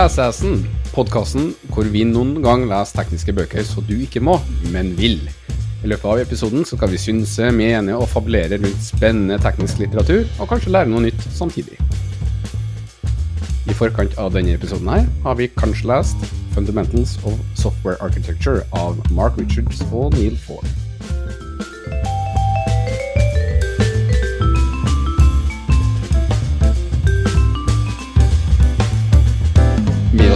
Lesehesten, podkasten hvor vi noen gang leser tekniske bøker så du ikke må, men vil. I løpet av episoden så skal vi synse, mene og fabulere rundt spennende teknisk litteratur, og kanskje lære noe nytt samtidig. I forkant av denne episoden her har vi kanskje lest 'Fundamentals of Software Architecture' av Mark Richards og Neil Ford.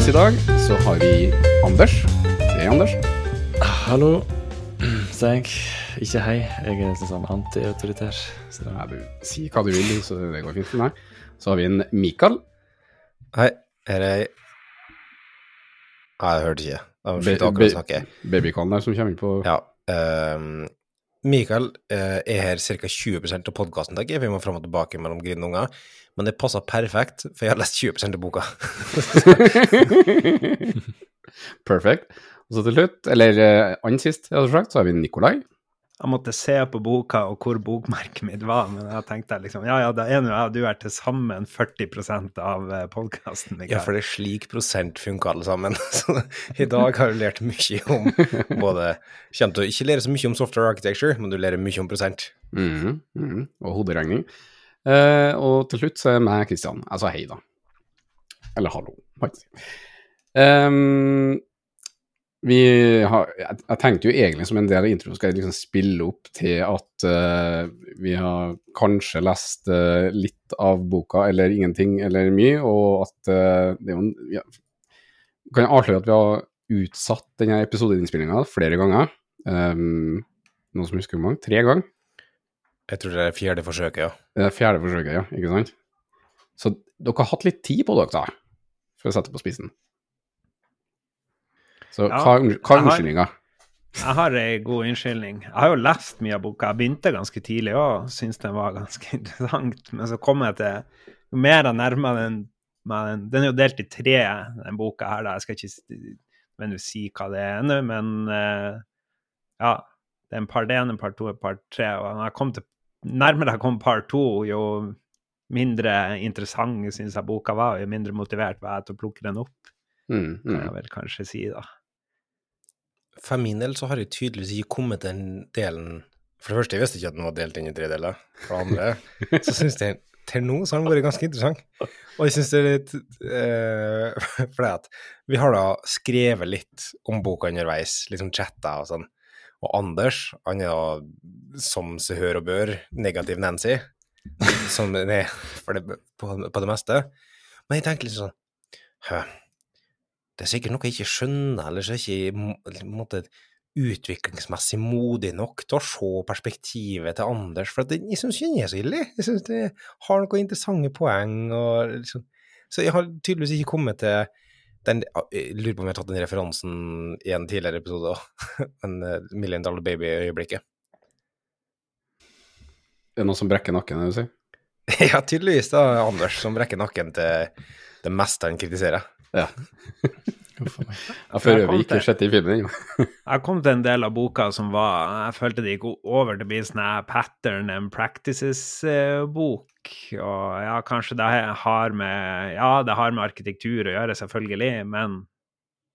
Oss i dag så har vi Anders. Hei, Anders. Hallo, jeg. Ikke hei. Jeg er sånn anti-autoritær. Så Nei, du Si hva du vil, så det går fint for meg. Så har vi en Mikael. Hei, her er jeg. Nei, jeg hørte ikke. Ba- sluttet akkurat å snakke. Babykallen der som kommer inn på Ja. Um, Mikael eh, er her ca. 20% av podkasten, tenker jeg. Vi må fram og tilbake mellom grinende unger. Men det passer perfekt, for jeg har lest 20 av boka. Perfect. Og så til slutt, eller uh, annen sist, jeg hadde sagt, så har vi Nikolai. Jeg måtte se på boka og hvor bokmerket mitt var, men jeg tenkte liksom ja, ja, da er nå jeg og du er til sammen 40% av podkasten. Ja, for det er slik prosent funker alle sammen. Så i dag har du lært mye om både Kommer til å ikke lære så mye om software architecture, men du lærer mye om prosent. Mhm, mhm, og hoderegning. Eh, og til slutt så er meg Kristian. Altså hei, da. Eller hallo, faktisk. Um, vi har jeg, tenkte jo egentlig som en del av introen skal jeg liksom spille opp til at uh, vi har kanskje lest uh, litt av boka, eller ingenting, eller mye, og at uh, det er jo en ja, Kan jeg avsløre at vi har utsatt denne episodeinnspillinga flere ganger. Um, noen som husker hvor mange? Tre ganger? Jeg tror det er fjerde forsøket, ja. Det er fjerde forsøket, ja. Ikke sant? Så dere har hatt litt tid på dere, da, for å sette på spissen. Så Ja, hva, er hva er unnskyldninga? Jeg har ei god unnskyldning. Jeg har jo lest mye av boka. Jeg begynte ganske tidlig og syntes den var ganske interessant. Men så kom jeg til Jo mer jeg nærmer den, meg den Den er jo delt i tre, den boka her. da. Jeg skal ikke men si hva det er ennå, men uh, ja. Det er en part én, en part to, en part tre. Og når jeg kom til, nærmere jeg kom part to, jo mindre interessant syns jeg boka var, og jo mindre motivert var jeg til å plukke den opp, Mm, kan mm. jeg vel kanskje si, da. For min del så har jeg tydeligvis ikke kommet den delen For det første, jeg visste ikke at den var delt inn i tre deler. For det andre, så syns jeg til nå så har den vært ganske interessant. Og jeg syns det er litt eh, det at vi har da skrevet litt om boka underveis, liksom chatta og sånn. Og Anders, han er da, som seg hør og bør, negativ Nancy. Som han er det, på, på det meste. Men jeg tenker litt sånn Hø, det er sikkert noe jeg ikke skjønner, eller så er jeg ikke utviklingsmessig modig nok til å se perspektivet til Anders, for det, jeg syns den er så ille. Jeg syns det har noen interessante poeng. Og liksom. Så jeg har tydeligvis ikke kommet til den Jeg lurer på om jeg har tatt den referansen i en tidligere episode òg, men uh, Million Dollar Baby-øyeblikket. Det er noe som brekker nakken, er det du sier? ja, tydeligvis da, Anders, som brekker nakken til det meste han kritiserer. Ja. Uff a meg. Jeg for jeg øvrig ikke til- sett i filmen ennå. Jeg kom til en del av boka som var Jeg følte det gikk over til å bli sånn pattern and practices-bok. Og ja, kanskje det har med Ja, det har med arkitektur å gjøre, selvfølgelig, men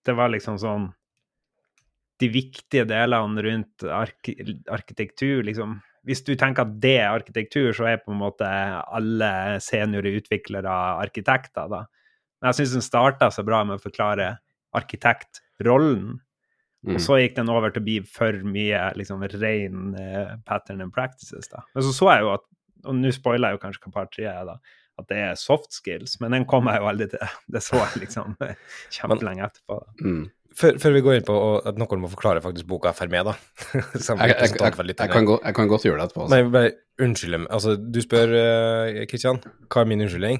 det var liksom sånn De viktige delene rundt ark arkitektur, liksom Hvis du tenker at det er arkitektur, så er på en måte alle seniorutviklere arkitekter, da. Men jeg syns den starta så bra med å forklare arkitektrollen. Mm. Og så gikk den over til å bli for mye liksom ren eh, pattern and practices. da. Men så så jeg jo at, og nå spoiler jeg jo kanskje hva tre er, da, at det er soft skills, men den kom jeg jo aldri til. Det så jeg liksom kjempelenge etterpå. da. Mm. Før, før vi går inn på og- at noen må forklare faktisk boka for meg, da. Jeg, jeg, jeg, jeg, kan gå, jeg kan godt gjøre det etterpå. Nei, Altså. bare unnskyld meg. Altså, du spør, Kristian, hva er min unnskyldning?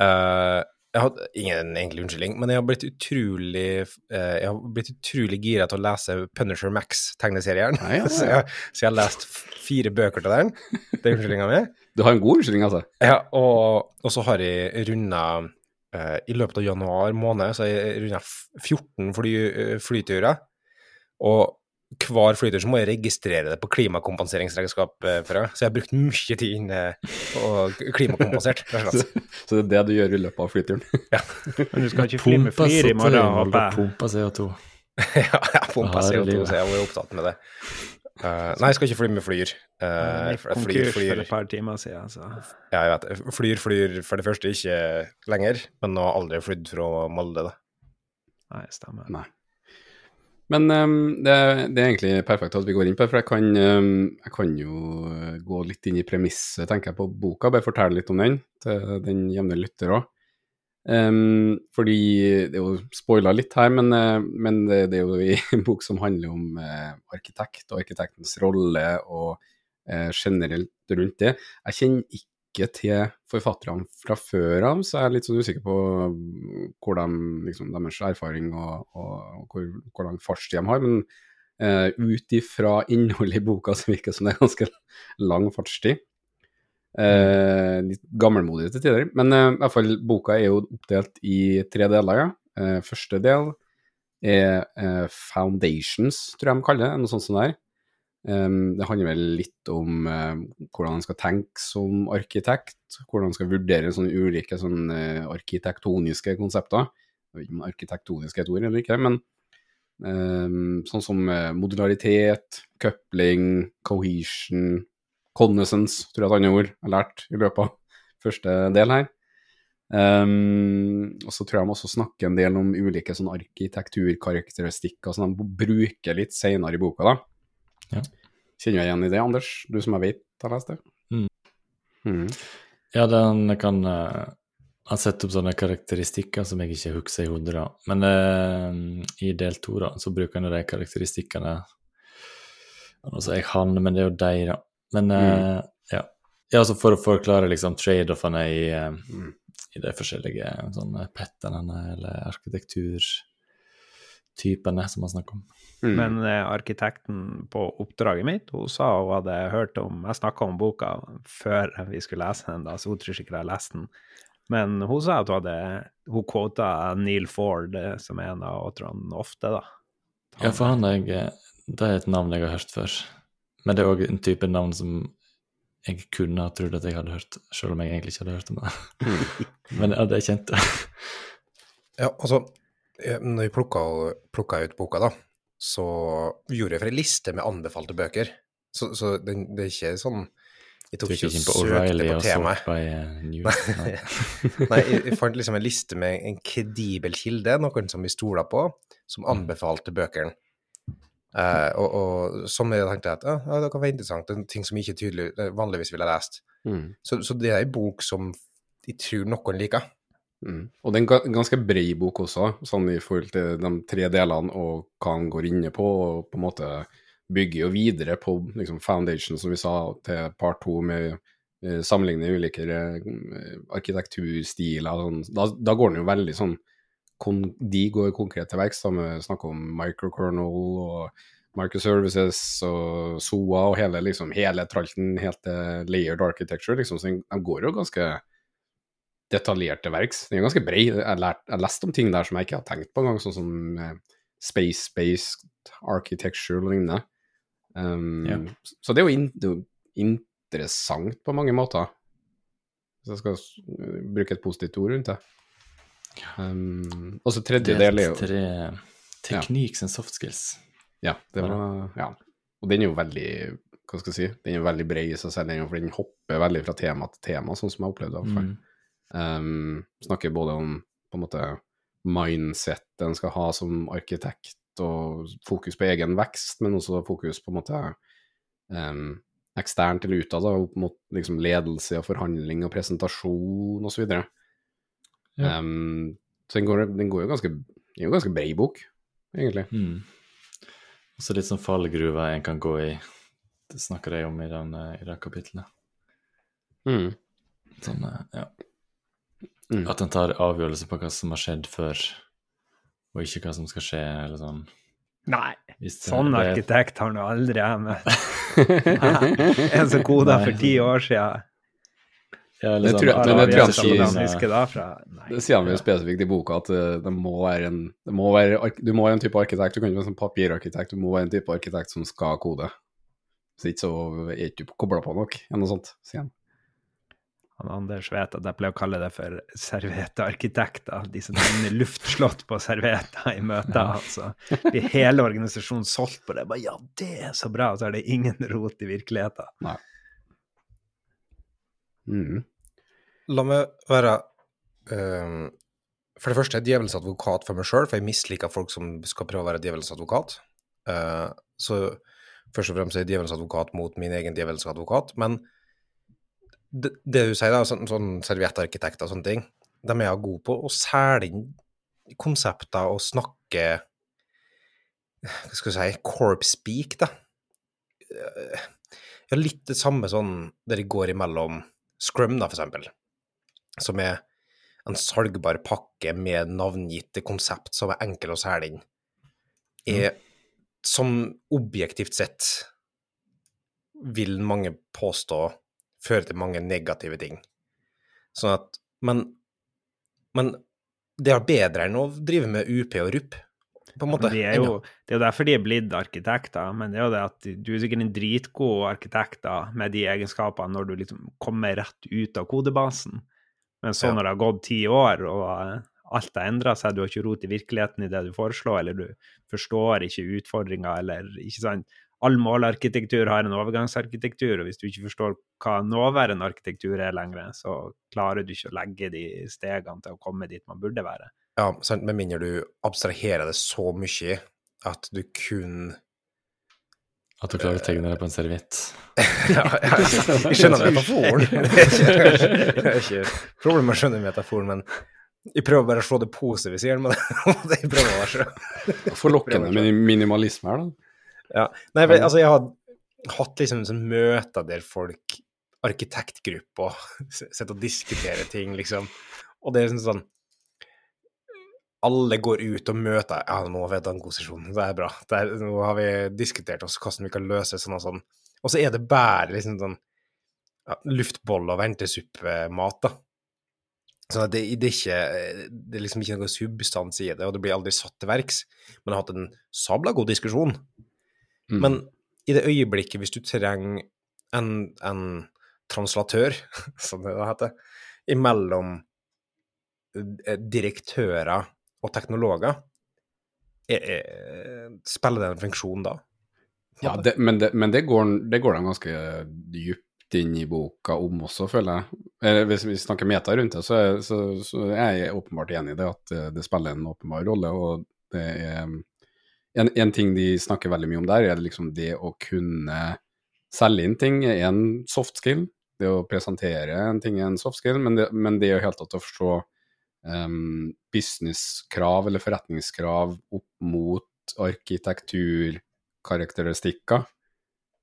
Eh, jeg har ingen egentlig unnskyldning, men jeg har blitt utrolig eh, Jeg har blitt utrolig gira til å lese Punisher Max-tegneserien. Ja, ja, ja. så, så jeg har lest fire bøker til den. Det er unnskyldninga mi. Du har en god unnskyldning, altså. Ja, og, og så har jeg runda eh, I løpet av januar måned så har jeg runda 14 fly, eh, flyturer. Og hver flytur så må jeg registrere det på klimakompenseringsregnskap, eh, så jeg har brukt mye tid inne og klimakompensert. Så, så det er det du gjør i løpet av flyturen? Men du skal ikke fly med flyr i morgen, håper jeg. Pumpa CO2. ja, jeg pumpa CO2, så jeg var opptatt med det. Uh, nei, jeg skal ikke fly med flyr. Uh, Jeg for flyr, for et par timer siden, så Ja, jeg vet. Flyr, flyr for det første ikke lenger, men nå har jeg aldri flydd fra Molde, da. Nei, stemmer. Nei. Men um, det, det er egentlig perfekt at vi går inn på det, for jeg kan, um, jeg kan jo eh, gå litt inn i premisset, tenker jeg, på boka. Bare fortelle litt om den til den jevne lytter òg. fordi det er jo spoila litt her, men, uh, men det, det er jo en bok som handler om uh, arkitekt og arkitektens rolle og uh, generelt rundt det. Jeg kjenner ikke til forfatterne fra før av, så jeg er litt sånn usikker på hvor de, liksom, deres erfaring og, og, hvor, hvor lang fartstid de har. Men eh, ut ifra innholdet i boka så virker det som det er ganske lang fartstid. Eh, litt gammelmodig til tider. Men eh, i hvert fall, boka er jo oppdelt i tre deler. ja. Eh, første del er eh, Foundations, tror jeg de kaller det. Noe sånt som det er. Um, det handler vel litt om uh, hvordan man skal tenke som arkitekt, hvordan man skal vurdere sånne ulike sånne, uh, arkitektoniske konsepter. Jeg vet ikke om arkitektonisk er et ord eller ikke, men um, sånn som uh, modularitet, coupling, cohesion, connaissance, tror jeg er et annet ord jeg har lært i løpet av første del her. Um, og så tror jeg de også snakker en del om ulike sånne arkitekturkarakteristikker som de bruker litt senere i boka. da. Ja. Kjenner du igjen i det, Anders? Du som jeg vet har lest det? Mm. Mm. Ja, den kan uh, Han setter opp sånne karakteristikker som jeg ikke husker i hodet, da. Men uh, i del to, da, så bruker han de karakteristikkene Altså, jeg han, men det er jo de, da. Men eh, ja. ja, altså for å forklare liksom trade-offene i, Mm. i de forskjellige sånne patternene eller arkitekturtypene som man snakker om. Mm. Men eh, arkitekten på oppdraget mitt, hun sa hun hadde hørt om Jeg snakka om boka før vi skulle lese den, da, så hun tror ikke jeg har lest den. Men hun sa at hun hadde Hun quota Neil Ford, eh, som er en av autorene, ofte, da. Ja, for han er jeg, Det er et navn jeg har hørt før. Men det er òg en type navn som jeg kunne ha trodd at jeg hadde hørt, selv om jeg egentlig ikke hadde hørt om det. Men ja, det er kjent. Ja, altså, eh, når vi plukka, plukka ut boka, da, så gjorde jeg for ei liste med anbefalte bøker. Så, så det, det er ikke sånn Jeg tok ikke inn og søkte på temaet. eh. Nei. Nei, jeg, jeg fant liksom en liste med en kredibel kilde, noen som vi stoler på, som anbefalte bøkene. Uh, og, og som jeg tenkte at ja, ja, det kan være interessant, det er ting som ikke tydelig, eh, vanligvis ville lest. Mm. Så, så det er en bok som jeg tror noen liker. Mm. Og det er en ganske bred bok også, sånn i forhold til de tre delene og hva han går inne på, og på en måte bygger jo videre på liksom, foundation, som vi sa, til part to, med eh, sammenligne ulike eh, arkitekturstiler. Sånn. Da, da går den jo veldig sånn kon, De går konkret til verks, med snakk om microkernel og microservices og SOA og hele, liksom, hele tralten, helt til layered architecture, liksom, så de går jo ganske detaljert til verks. Den er jo ganske bred. Jeg har lest om ting der som jeg ikke har tenkt på engang, sånn som eh, space-based architecture og lignende. Um, Ja. Så det er, in, det er jo interessant på mange måter, hvis jeg skal bruke et positivt ord rundt det. Um, og så tredje del er jo tre tre tekniks and soft skills. ja, det var, ja. Og den er jo veldig hva skal jeg si, den er veldig bred i seg selv, for den hopper veldig fra tema til tema, sånn som jeg opplevde det. Mm. Um, snakker både om på en måte mindset en skal ha som arkitekt, og fokus på egen vekst, men også fokus på en måte um, eksternt eller utad, opp mot liksom, ledelse og forhandling og presentasjon osv. Så, Ja. um, så den går, den går jo ganske er jo ganske bred bok, egentlig. Mm. Og så litt sånn fallgruve en kan gå i. Det snakker jeg om i, den, eh, i det kapitlet. Mm. Sånn, eh, ja. Mm. At en tar avgjørelser på hva som har skjedd før, og ikke hva som skal skje, eller sånn. Nei, det- sånn arkitekt har nå aldri jeg møtt. En som koda for ti år siden. Ja, Det sånn tror jeg- det det tror jeg ikke- sånn, han eh, husker da fra Nei. Det sier han jo spesifikt i boka, at eh, det må være en det må være, Du må være en type arkitekt, du kan ikke være en sånn papirarkitekt, du må være en type arkitekt som skal kode. Så ikke så er ikke du kobla på nok, eller noe sånt, sier han. Han Anders vet at jeg pleier å kalle det for serviettearkitekter. De som tegner luftslott på servietter i møter. Altså. Blir hele organisasjonen solgt på det. Bare, ja, det er så bra! Og så er det ingen rot i virkeligheten. Mm. La meg være um, For det første er djevelens advokat for meg sjøl, for jeg misliker folk som skal prøve å være djevelens advokat. Uh, så først og fremst er jeg djevelens advokat mot min egen djevelens advokat. Men det, det du sier, da, sånn, sånn serviettarkitekter og sånne ting, de er jeg gode på å selge inn konsepter og snakke Hva skal du si corp speak, da. Ja, litt det samme sånn der det går imellom Scrum, da, for eksempel, som er en salgbar pakke med navngitte konsept som er enkel å selge inn, er som objektivt sett vil mange påstå fører til mange negative ting. Sånn at Men, men det er bedre enn å drive med UP og RUP, på en måte. De er jo, det er jo derfor de er blitt arkitekter, men det er jo det at du er sikkert en dritgod arkitekt da, med de egenskapene når du liksom kommer rett ut av kodebasen. Men så Ja. når det har gått ti år, og eh, alt har endra seg, du har ikke rot i virkeligheten i det du foreslår, eller du forstår ikke utfordringa, eller ikke sant All målarkitektur har en overgangsarkitektur, og hvis du ikke forstår hva nåværende arkitektur er lenger, så klarer du ikke å legge de stegene til å komme dit man burde være. Ja, sant, med mindre du abstraherer det så mye at du kun At du klarer å tegne det på en serviett. ja, jeg, jeg skjønner metaforen. Det er ikke, det problemet med å skjønne metaforen, men jeg prøver bare å slå det positive i sier med det. Jeg prøver å være så. Forlokkende med minimalisme her, da. Ja. Nei, men, altså, jeg har hatt liksom sånn møter der folk, arkitektgrupper, sitter og diskuterer ting, liksom. Og det er liksom sånn Alle går ut og møter Ja, nå har vi hatt en god sesjon, det er bra. Det er, nå har vi diskutert oss hvordan vi kan løse sånn og sånn. Og så er det bare liksom sånn ja, luftboller og ventesuppemat, da. At det, det, er ikke, det er liksom ikke noe substans i det, og det blir aldri satt til verks. Men jeg har hatt en sabla god diskusjon. Mm. Men i det øyeblikket, hvis du trenger en, en translatør, som det da heter, imellom eh, direktører og teknologer, er, er, spiller det en funksjon da? Ja, det, men, det, men det går, det går de ganske dypt inn i boka om også, føler jeg. Eh, Hvis vi snakker meta rundt det, så er, så, så er jeg åpenbart enig i det, at det, det spiller en åpenbar rolle. og det er en, en ting de snakker veldig mye om der, er liksom det å kunne selge inn ting er en soft skill. Det å presentere en ting er en soft skill, men det, men det er helt tatt å forstå um, businesskrav eller forretningskrav opp mot arkitekturkarakteristikker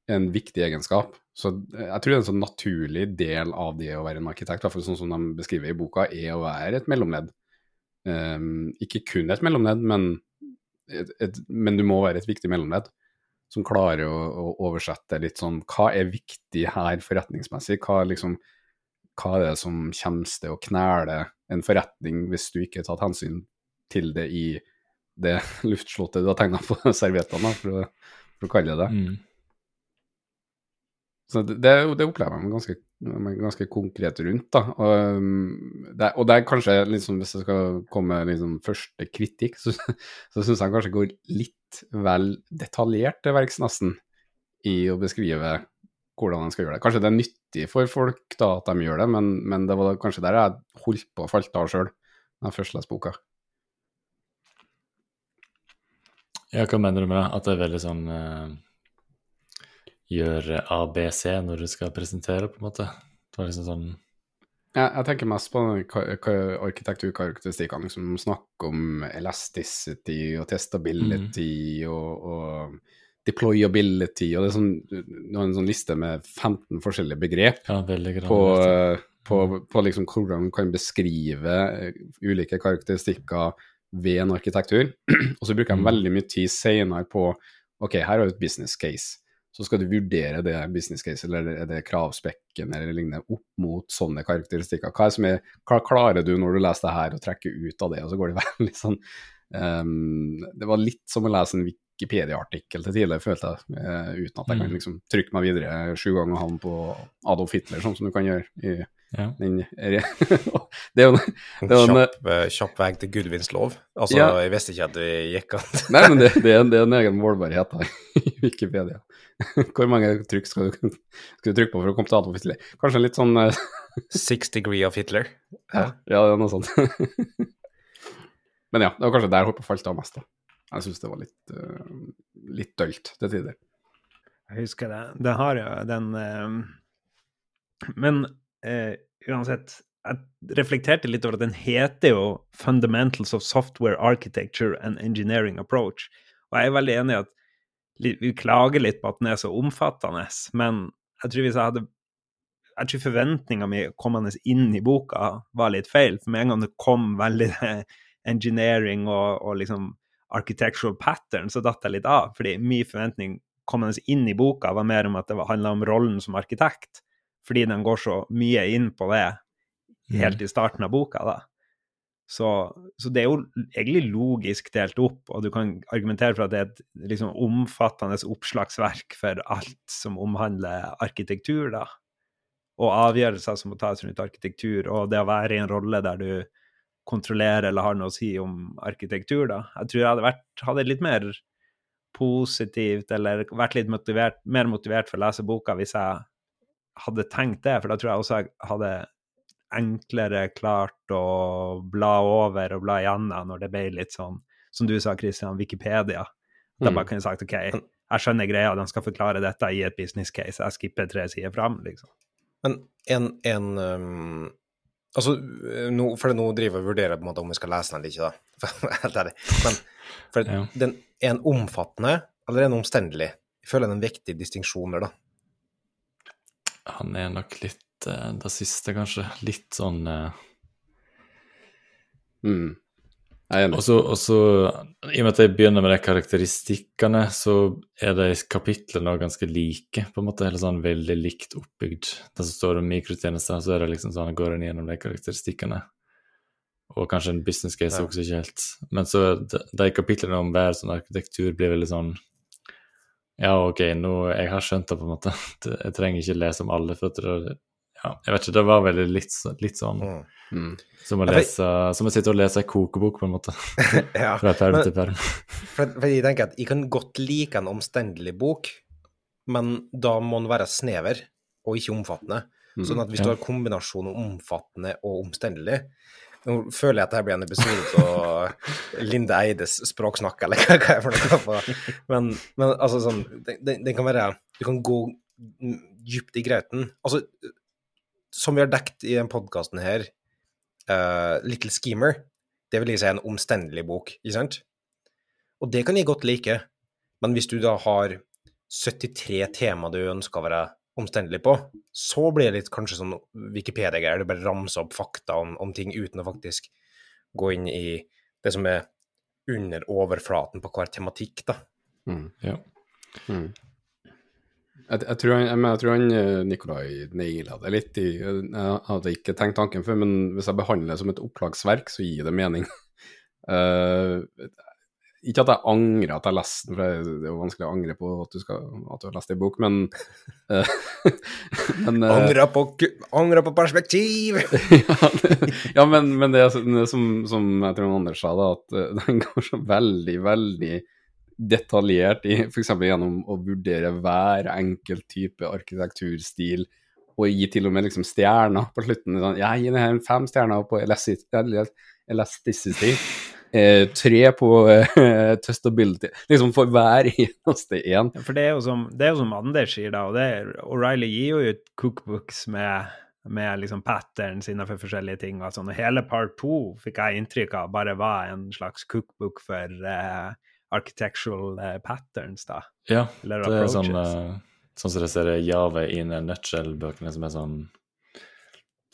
er en viktig egenskap. Så jeg tror det er en sånn naturlig del av det å være en arkitekt, i hvert sånn som de beskriver i boka, er å være et mellomledd. Um, ikke kun et mellomledd, men et, et, men du må være et viktig mellomledd som klarer å, å, oversette litt sånn Hva er viktig her forretningsmessig? Hva, liksom, hva er det som kommer til å knele en forretning hvis du ikke har tatt hensyn til det i det luftslottet du har tegna på serviettene, for, for å kalle det det? Mm. Så det, det, opplever jeg meg ganske, ganske konkret rundt. da. Og, um, det, og det er kanskje, liksom, hvis jeg skal komme med liksom, første kritikk, så, så syns jeg kanskje går litt vel detaljert til verks nesten i å beskrive hvordan en skal gjøre det. Kanskje det er nyttig for folk da at de gjør det, men, men det var kanskje der jeg holdt på å falle av sjøl da jeg først leste boka. Ja, hva mener du med det? At det er veldig sånn eh, Gjør ABC når du skal presentere, på en måte? Det var liksom sånn Jeg, jeg tenker mest på arkitekturkarakteristikkene, liksom snakke om elasticity og testability og, og deployability, og det er sånn, du har en sånn liste med 15 forskjellige begrep Ja, på, på, på liksom hvordan man kan beskrive eh, ulike karakteristikker ved en arkitektur. og så bruker jeg Mm. veldig mye tid senere på ok, her har vi et business case. Så skal du vurdere det business case eller er det kravspekken eller lignende opp mot sånne karakteristikker. Hva, er som hva klarer du når du leser det her og trekker ut av det, og så går det veldig sånn um, Det var litt som å lese en Wikipedia-artikkel til tidligere, følte jeg, uh, uten at jeg kan liksom trykke meg videre sju ganger han på Adolf Hitler, sånn som du kan gjøre i Ja. den Det er jo det er en, Kjapp, eh, kjapp vei til Gudvins lov. Altså, Ja. jeg visste ikke at det gikk an. Nei, men det, det, er, en- det er en egen målbarhet da, i Wikipedia. Hvor mange trykk skal du, skal du trykke på for å komme til Adolf Hitler? Kanskje litt sånn eh, Six degree of Hitler. Ja. Ja, det er noe sånt. Men ja, det var kanskje der hoppet falt av mest. da. Jeg syns det var litt, uh, litt dølt til tider. Jeg husker det. Det har jo den uh, Men eh, uansett, jeg reflekterte litt over at den heter jo 'Fundamentals of Software Architecture and Engineering Approach'. Og jeg er veldig enig i at vi klager litt på at den er så omfattende, men jeg tror hvis jeg hadde jeg tror forventninga mi kommende inn i boka var litt feil. For med en gang det kom veldig engineering og, og liksom architectural pattern, så datt jeg litt av. Fordi min forventning kommende inn i boka var mer om at det handla om rollen som arkitekt. Fordi den går så mye inn på det helt i starten av boka, da. Så, så det er jo egentlig logisk delt opp, og du kan argumentere for at det er et liksom omfattende oppslagsverk for alt som omhandler arkitektur, da. Og avgjørelser som må tas rundt arkitektur, og det å være i en rolle der du kontrollerer eller har noe å si om arkitektur, da. Jeg tror jeg hadde vært hadde litt mer positivt, eller vært litt motivert, mer motivert for å lese boka hvis jeg hadde tenkt det, for da tror jeg også jeg hadde enklere klart å bla over og bla igjennom når det ble litt sånn, som du sa, Christian, Wikipedia. Da Mm. bare kunne jeg sagt OK, jeg skjønner greia, de skal forklare dette i et business case, jeg skipper tre sider fram, liksom. Men en, en um, Altså, nå, for nå driver jeg og vurderer på en måte om vi skal lese den eller ikke, da. Helt ærlig. Men for den er en omfattende eller en omstendelig? Jeg føler det er en viktig distinksjon der, da. Han er nok litt uh, det siste, kanskje. Litt sånn uh... Mm. Jeg er enig. Og så, i og med at jeg begynner med de karakteristikkene, så er de kapitlene også ganske like, på en måte, eller sånn veldig likt oppbygd. Det som står om mikrotjenester, så er det liksom sånn, går en gjennom de karakteristikkene. Og kanskje en business case Ja. også, ikke helt. Men så de, de kapitlene om hver sånn arkitektur blir veldig sånn Ja, OK, nå Jeg har skjønt det, på en måte. Jeg trenger ikke lese om alle, for at det Ja, jeg vet ikke, det var veldig litt, litt sånn Mm. Mm. som å Ja, for- Som å sitte og lese ei kokebok, på en måte. ja. Fra perm Men- til perm. For, for jeg tenker at jeg kan godt like en omstendelig bok, men da må den være snever og ikke omfattende. Mm. Sånn at hvis Ja. du har kombinasjonen omfattende og omstendelig Nå føler jeg at dette blir en episode av Linde Eides språksnakk, eller hva hva er for noe. Men, men altså sånn den, den kan være Du kan gå dypt i grauten. Altså, som vi har dekt i denne podkasten her, eh, Little Schemer, det vil jeg si er en omstendelig bok, ikke sant? Og det kan jeg godt like, men hvis du da har 73 tema du ønsker å være omstendelig på, så blir det litt kanskje sånn Wikipedia-greier, du bare ramser opp fakta om, om ting uten å faktisk gå inn i det som er under overflaten på hver tematikk, da. Mm. Ja. Mm. Jeg, jeg, tror han, jeg, men jeg tror han eh, Nikolai naila det litt i Jeg hadde ikke tenkt tanken før, men hvis jeg behandler det som et opplagsverk, så gir det mening. Eh, ikke at jeg angrer at jeg leste den, for det er jo vanskelig å angre på at du, skal, at du har lest en bok, men, eh, men Angra på, på perspektiv! ja, det, ja, men, men det det som, som jeg tror Anders sa, da, at eh, den går så veldig, veldig detaljert i f.eks. gjennom å vurdere hver enkelt type arkitekturstil, og gi til og med liksom stjerner på slutten. Sånn, jeg gir den her fem stjerner på elasti- eller elasticity, eh, tre på eh, testability, liksom for hver eneste en. Ja, For det er jo som, det er jo som Anders sier, da, og det er, O'Reilly gir jo ut cookbooks med, med liksom patterns innenfor forskjellige ting. Og sånn, og hele part to fikk jeg inntrykk av bare var en slags cookbook for eh, architectural eh, patterns, da. Ja, Eller det er sånn, eh, sånn som det ser Jave in a nutshell-bøkene som er sånn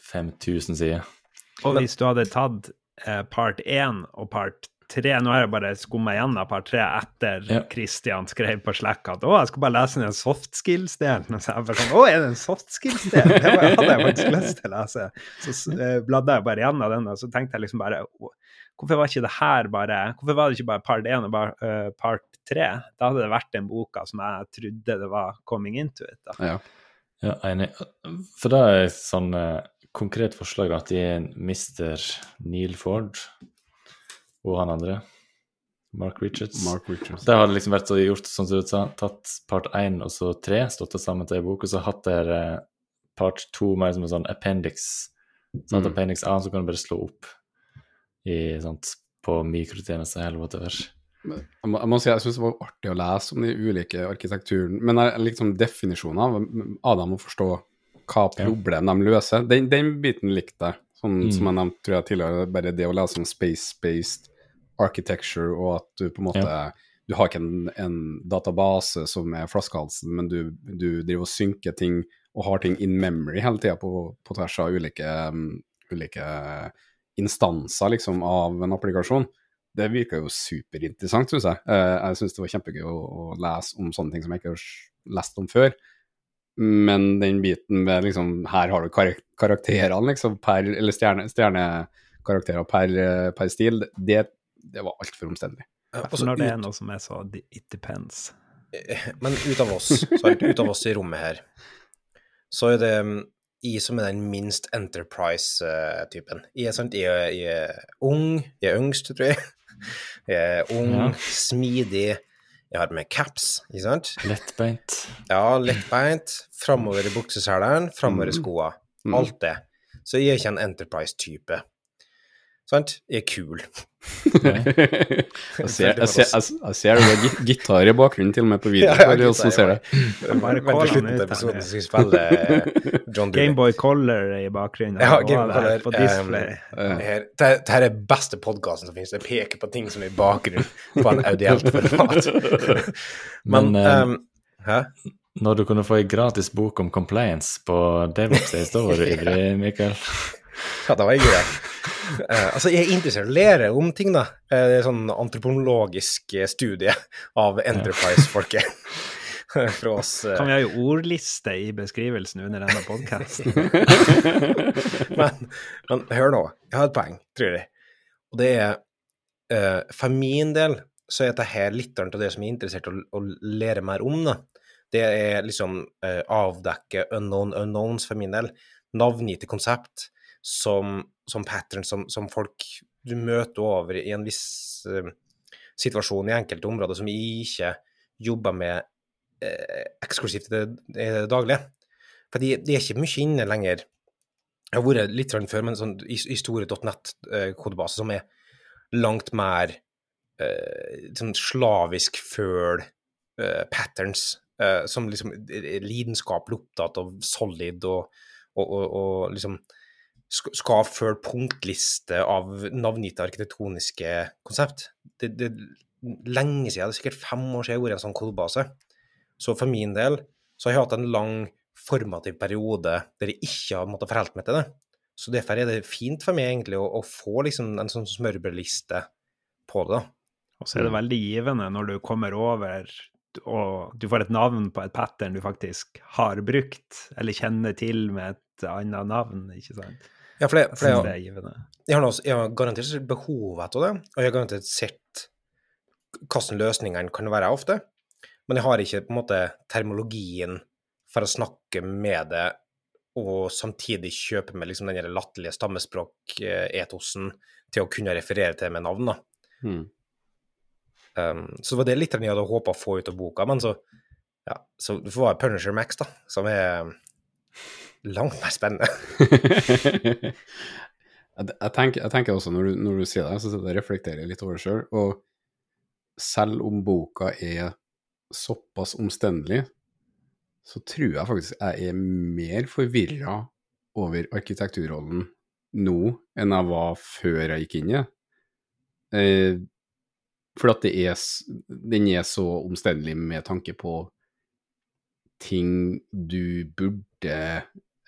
5000 sider. Og hvis du hadde tatt eh, part 1 og part tre Nå har jeg bare skumma gjennom part tre etter Ja. Christian skrev på Slack at å, jeg skal bare lese den soft skills-delen. Og så jeg bare sånn, å, er det en soft skills-del? Det var- hadde jeg faktisk lyst til å lese. Så uh, bladde jeg bare gjennom den, og så tenkte jeg liksom bare «Å, Hvorfor var ikke det her bare Hvorfor var det ikke bare part én og bare uh, part tre? Da hadde det vært den boka som jeg trodde det var coming into it. da. Ja. Ja, enig. For da er sånn eh, konkret forslag da, at de mister Neil Ford og han andre, Mark Richards. Mark Richards. Det hadde liksom vært så gjort sånn som du sa, tatt part én og så tre, stått det sammen til ei bok, og så hatt der eh, part to mer som en sånn appendix. Sånn Mm. appendix A så kan du bare slå opp i, sant, på mikrotjenester eller whatever. Jeg må, jeg må si jeg syns det var artig å lese om de ulike arkitekturen, men liksom definisjonen av dem å forstå hva problem de løser, den, den biten likte jeg. Sånn Mm. som jeg nevnte tror jeg tidligere, bare det å lese om space-based architecture, og at du på en måte Du har ikke en, en database som er flaskehalsen, men du, du driver og synker ting og har ting in memory hele tida på, på tvers av ulike, um, ulike instanser liksom, av en applikasjon. Det virka jo superinteressant, syns jeg. Eh, jeg syns det var kjempegøy å, å lese om sånne ting som jeg ikke har lest om før. Men den biten med liksom Her har du karak karakterene, liksom, per Eller stjerne, stjernekarakterer per, eh, per stil. Det, det var altfor omstendelig. Ja, altså, når det er noe som er så it depends. men ut av oss, sant, ut av oss i rommet her, så er det mm, jeg som er den minst Enterprise-typen. Jeg, jeg, jeg er ung, jeg er yngst, tror jeg. Jeg er ung, Ja. smidig. Jeg har med caps, ikke sant? Lettbeint. Ja, lettbeint. Framover i bukseselen, framover i Mm. skoa. Mm. Alt det. Så jeg er ikke en Enterprise-type. Sant? Er kul. jeg, ser, jeg, ser, jeg, jeg ser det er gitar i bakgrunnen til og med på video. Ja, ja, som ser det. Bare til slutten av episoden, skal vi spille eh, John Dewey. Gameboy Color i bakgrunnen. Ja, og Game Boy det her Color, På um, display. Ja. Det her, det, her- det her er beste podkasten som finnes. Det peker på ting som er i bakgrunnen på en audielt format. Men, Men, eh, um, Hæ? Når du kunne få ei gratis bok om compliance på DevOps da var du ivrig, Mikael. Ja, det var jeg det. Uh, altså, jeg er interessert i å lære om ting, da. Uh, det er sånn antropologisk eh, studie av Enterprise-folket. Fra oss. Uh... Kan vi ha jo ordliste i beskrivelsen under denne podkasten? men, men hør nå, jeg har et poeng, tror jeg. Og det er eh, For min del så er dette litt av det som jeg er interessert i å, å lære mer om. da. Det er liksom eh, avdekke unknown unknowns for min del. Navngitte konsept som, som pattern som, som folk du møter over i en viss uh, situasjon i enkelte områder som ikke jobber med uh, eksklusivt i det, i det daglige. For de, de er ikke mye inne lenger jeg har vært litt før, men sånn, i, i store .net-kodebase som er langt mer uh, sånn slavisk føl uh, patterns, uh, som liksom er lidenskapelig opptatt av solid og, og, og, og liksom skal følge punktliste av navngitte arkitektoniske konsept. Det, det er lenge siden, det er sikkert fem år siden jeg har vært i en sånn kodebase. Så for min del så har jeg hatt en lang formativ periode der jeg ikke har måttet forholde meg til det. Så derfor er det fint for meg egentlig å, å få liksom en sånn smørbrødliste på det. da. Og så er det veldig givende når du kommer over og du får et navn på et pattern du faktisk har brukt, eller kjenner til med et annet navn, ikke sant? Ja, for det, for det, jeg, det jeg, har, nå, jeg har garantert sett behovet av det, og jeg har garantert sett hvordan løsningene kan være ofte, men jeg har ikke på en måte termologien for å snakke med det og samtidig kjøpe med liksom den latterlige stammespråk-etosen til å kunne referere til med navn. da. Mm. Um, så var det litt jeg hadde håpa å få ut av boka, men så ja, så det var Punisher Max, da, som er langt mer spennende. jeg, tenker, jeg tenker også, når du, når du sier det, så jeg reflekterer jeg litt over det sjøl. Og selv om boka er såpass omstendelig, så tror jeg faktisk jeg er mer forvirra over arkitekturrollen nå enn jeg var før jeg gikk inn i. Eh, for at er, den er så omstendelig med tanke på ting du burde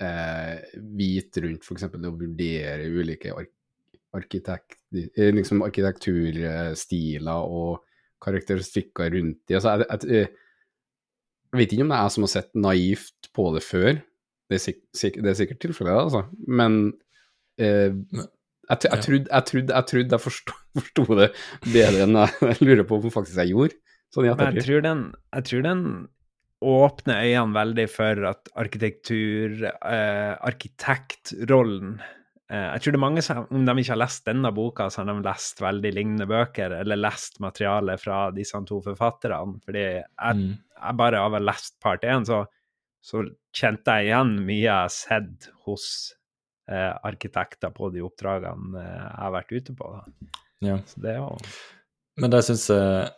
eh, vite rundt f.eks. å vurdere ulike ar arkitekt, eh, liksom arkitekturstiler og karakteristikker rundt dem. Altså, jeg, jeg, jeg vet ikke om det er jeg som har sett naivt på det før, det er, sik sik det er sikkert tilfellet, altså. Men eh, jeg, jeg, trodde, jeg, trodde, jeg trodde jeg forsto, forsto det bedre enn jeg lurer på om faktisk jeg gjorde. Sånn jeg tror den, jeg tror den åpner øynene veldig for at arkitektur, eh, arkitektrollen eh, Jeg tror det er mange som, om de ikke har lest denne boka, så har de lest veldig lignende bøker, eller lest materiale fra disse to forfatterne. Fordi jeg, Mm. jeg bare av å ha lest part én, så, så kjente jeg igjen mye jeg har sett hos eh, arkitekter på de oppdragene eh, jeg har vært ute på. Da. Ja. Så det er jo Men det syns jeg,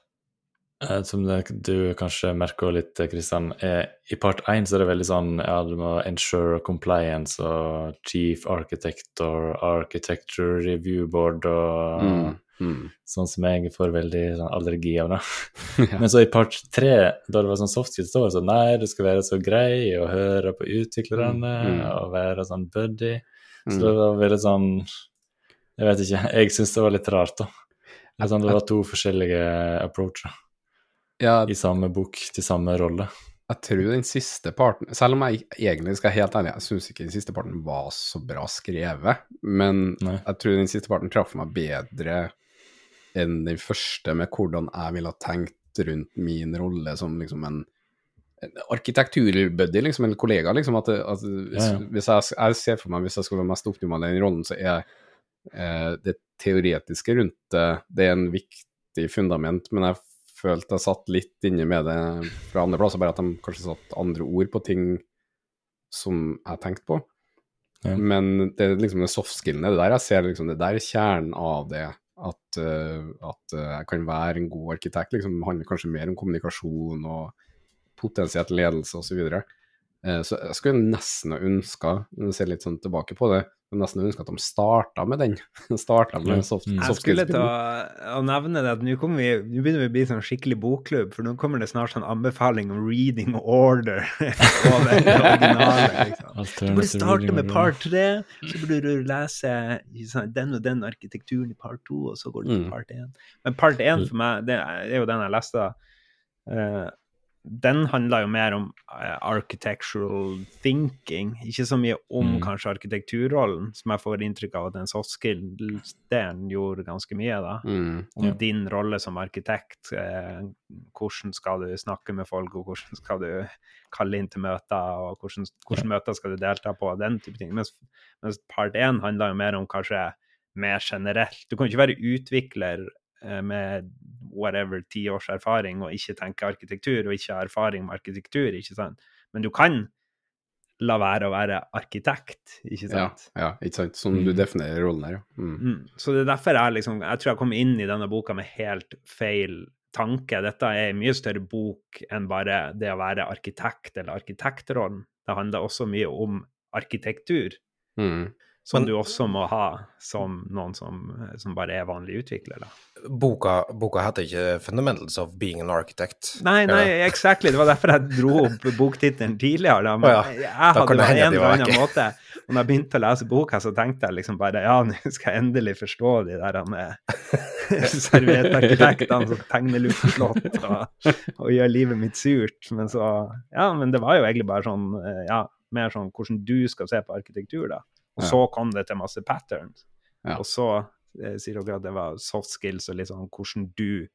som du kanskje merker litt, Kristian, er i part én så er det veldig sånn ja, du må ensure compliance og chief architect og architecture review board og Mm, mm. sånn som jeg får veldig sånn, allergi av det. Ja. Men så i part tre, da det var sånn soft så var det sånn nei, du skal være så grei og høre på utviklerne Mm, mm. og være sånn buddy. Så Mm. det var veldig sånn Jeg vet ikke, jeg syns det var litt rart, da. Sånn, det var to forskjellige approacher Ja, i samme bok til samme rolle. jeg tror den siste parten Selv om jeg egentlig skal helt ærlig, jeg syns ikke den siste parten var så bra skrevet, men Nei. jeg tror den siste parten traff meg bedre enn den første, med hvordan jeg ville ha tenkt rundt min rolle som liksom en, arkitekturbuddy, liksom, en kollega. Liksom, at, at hvis, Ja, ja. hvis jeg, jeg ser for meg hvis jeg skulle være mest optimal i den rollen, så er eh, det teoretiske rundt det det er en viktig fundament, men jeg følte jeg satt litt inne med det fra andre plasser, bare at de kanskje satt andre ord på ting som jeg tenkte på. Ja. Men det er liksom den soft-skillene, det der jeg ser liksom, det der er kjernen av det. At, uh, at uh, jeg kan være en god arkitekt. liksom handler kanskje mer om kommunikasjon og potensielt ledelse osv. Så, videre. Eh, så jeg skulle nesten ha ønska, når jeg ser litt sånn tilbake på det, skulle nesten ønske at de starta med den. starta med soft, Mm. Jeg skulle til å, å nevne det at nå kommer vi, nå begynner vi å bli sånn skikkelig bokklubb, for nå kommer det snart sånn anbefaling om reading order over originale. Liksom. Du burde starte med part tre, så burde du lese ikke den og den arkitekturen i part to, og så går du til Mm. part én. Men part én for meg, det er jo den jeg leste. eh, den handler jo mer om uh, architectural thinking, ikke så mye om Mm. kanskje arkitekturrollen, som jeg får inntrykk av at den soft skill-delen gjorde ganske mye, da. Mm. Om Ja. din rolle som arkitekt. uh, hvordan skal du snakke med folk, og hvordan skal du kalle inn til møter, og hvordan, hvordan møter skal du delta på, den type ting. Mens, mens part én handler jo mer om kanskje mer generelt. Du kan ikke være utvikler med whatever ti års erfaring og ikke tenke arkitektur, og ikke ha erfaring med arkitektur, ikke sant. Men du kan la være å være arkitekt, ikke sant. ja, ikke sant. Som du Mm. definerer rollen her, ja. Mm. Mm. Så det er derfor jeg liksom Jeg tror jeg kom inn i denne boka med helt feil tanke. Dette er en mye større bok enn bare det å være arkitekt eller arkitektrollen. Det handler også mye om arkitektur, Mm. Som Men- du også må ha som noen som, som bare er vanlig utvikler. Da. Boka, boka heter ikke 'Fundamentals of Being an Architect'. Nei, nei, exactly. Det var derfor jeg dro opp boktittelen tidligere. Da. Men Å ja. jeg hadde på en eller annen måte Og når jeg begynte å lese boka, så tenkte jeg liksom bare ja, nå skal jeg endelig forstå de der med serviettarkitektene som tegner luftslott og, og gjør livet mitt surt. Men så Ja, men det var jo egentlig bare sånn eh, Ja, mer sånn hvordan du skal se på arkitektur, da. Og så kom det til masse patterns. Og så eh, sier dere at det var soft skills og litt sånn hvordan du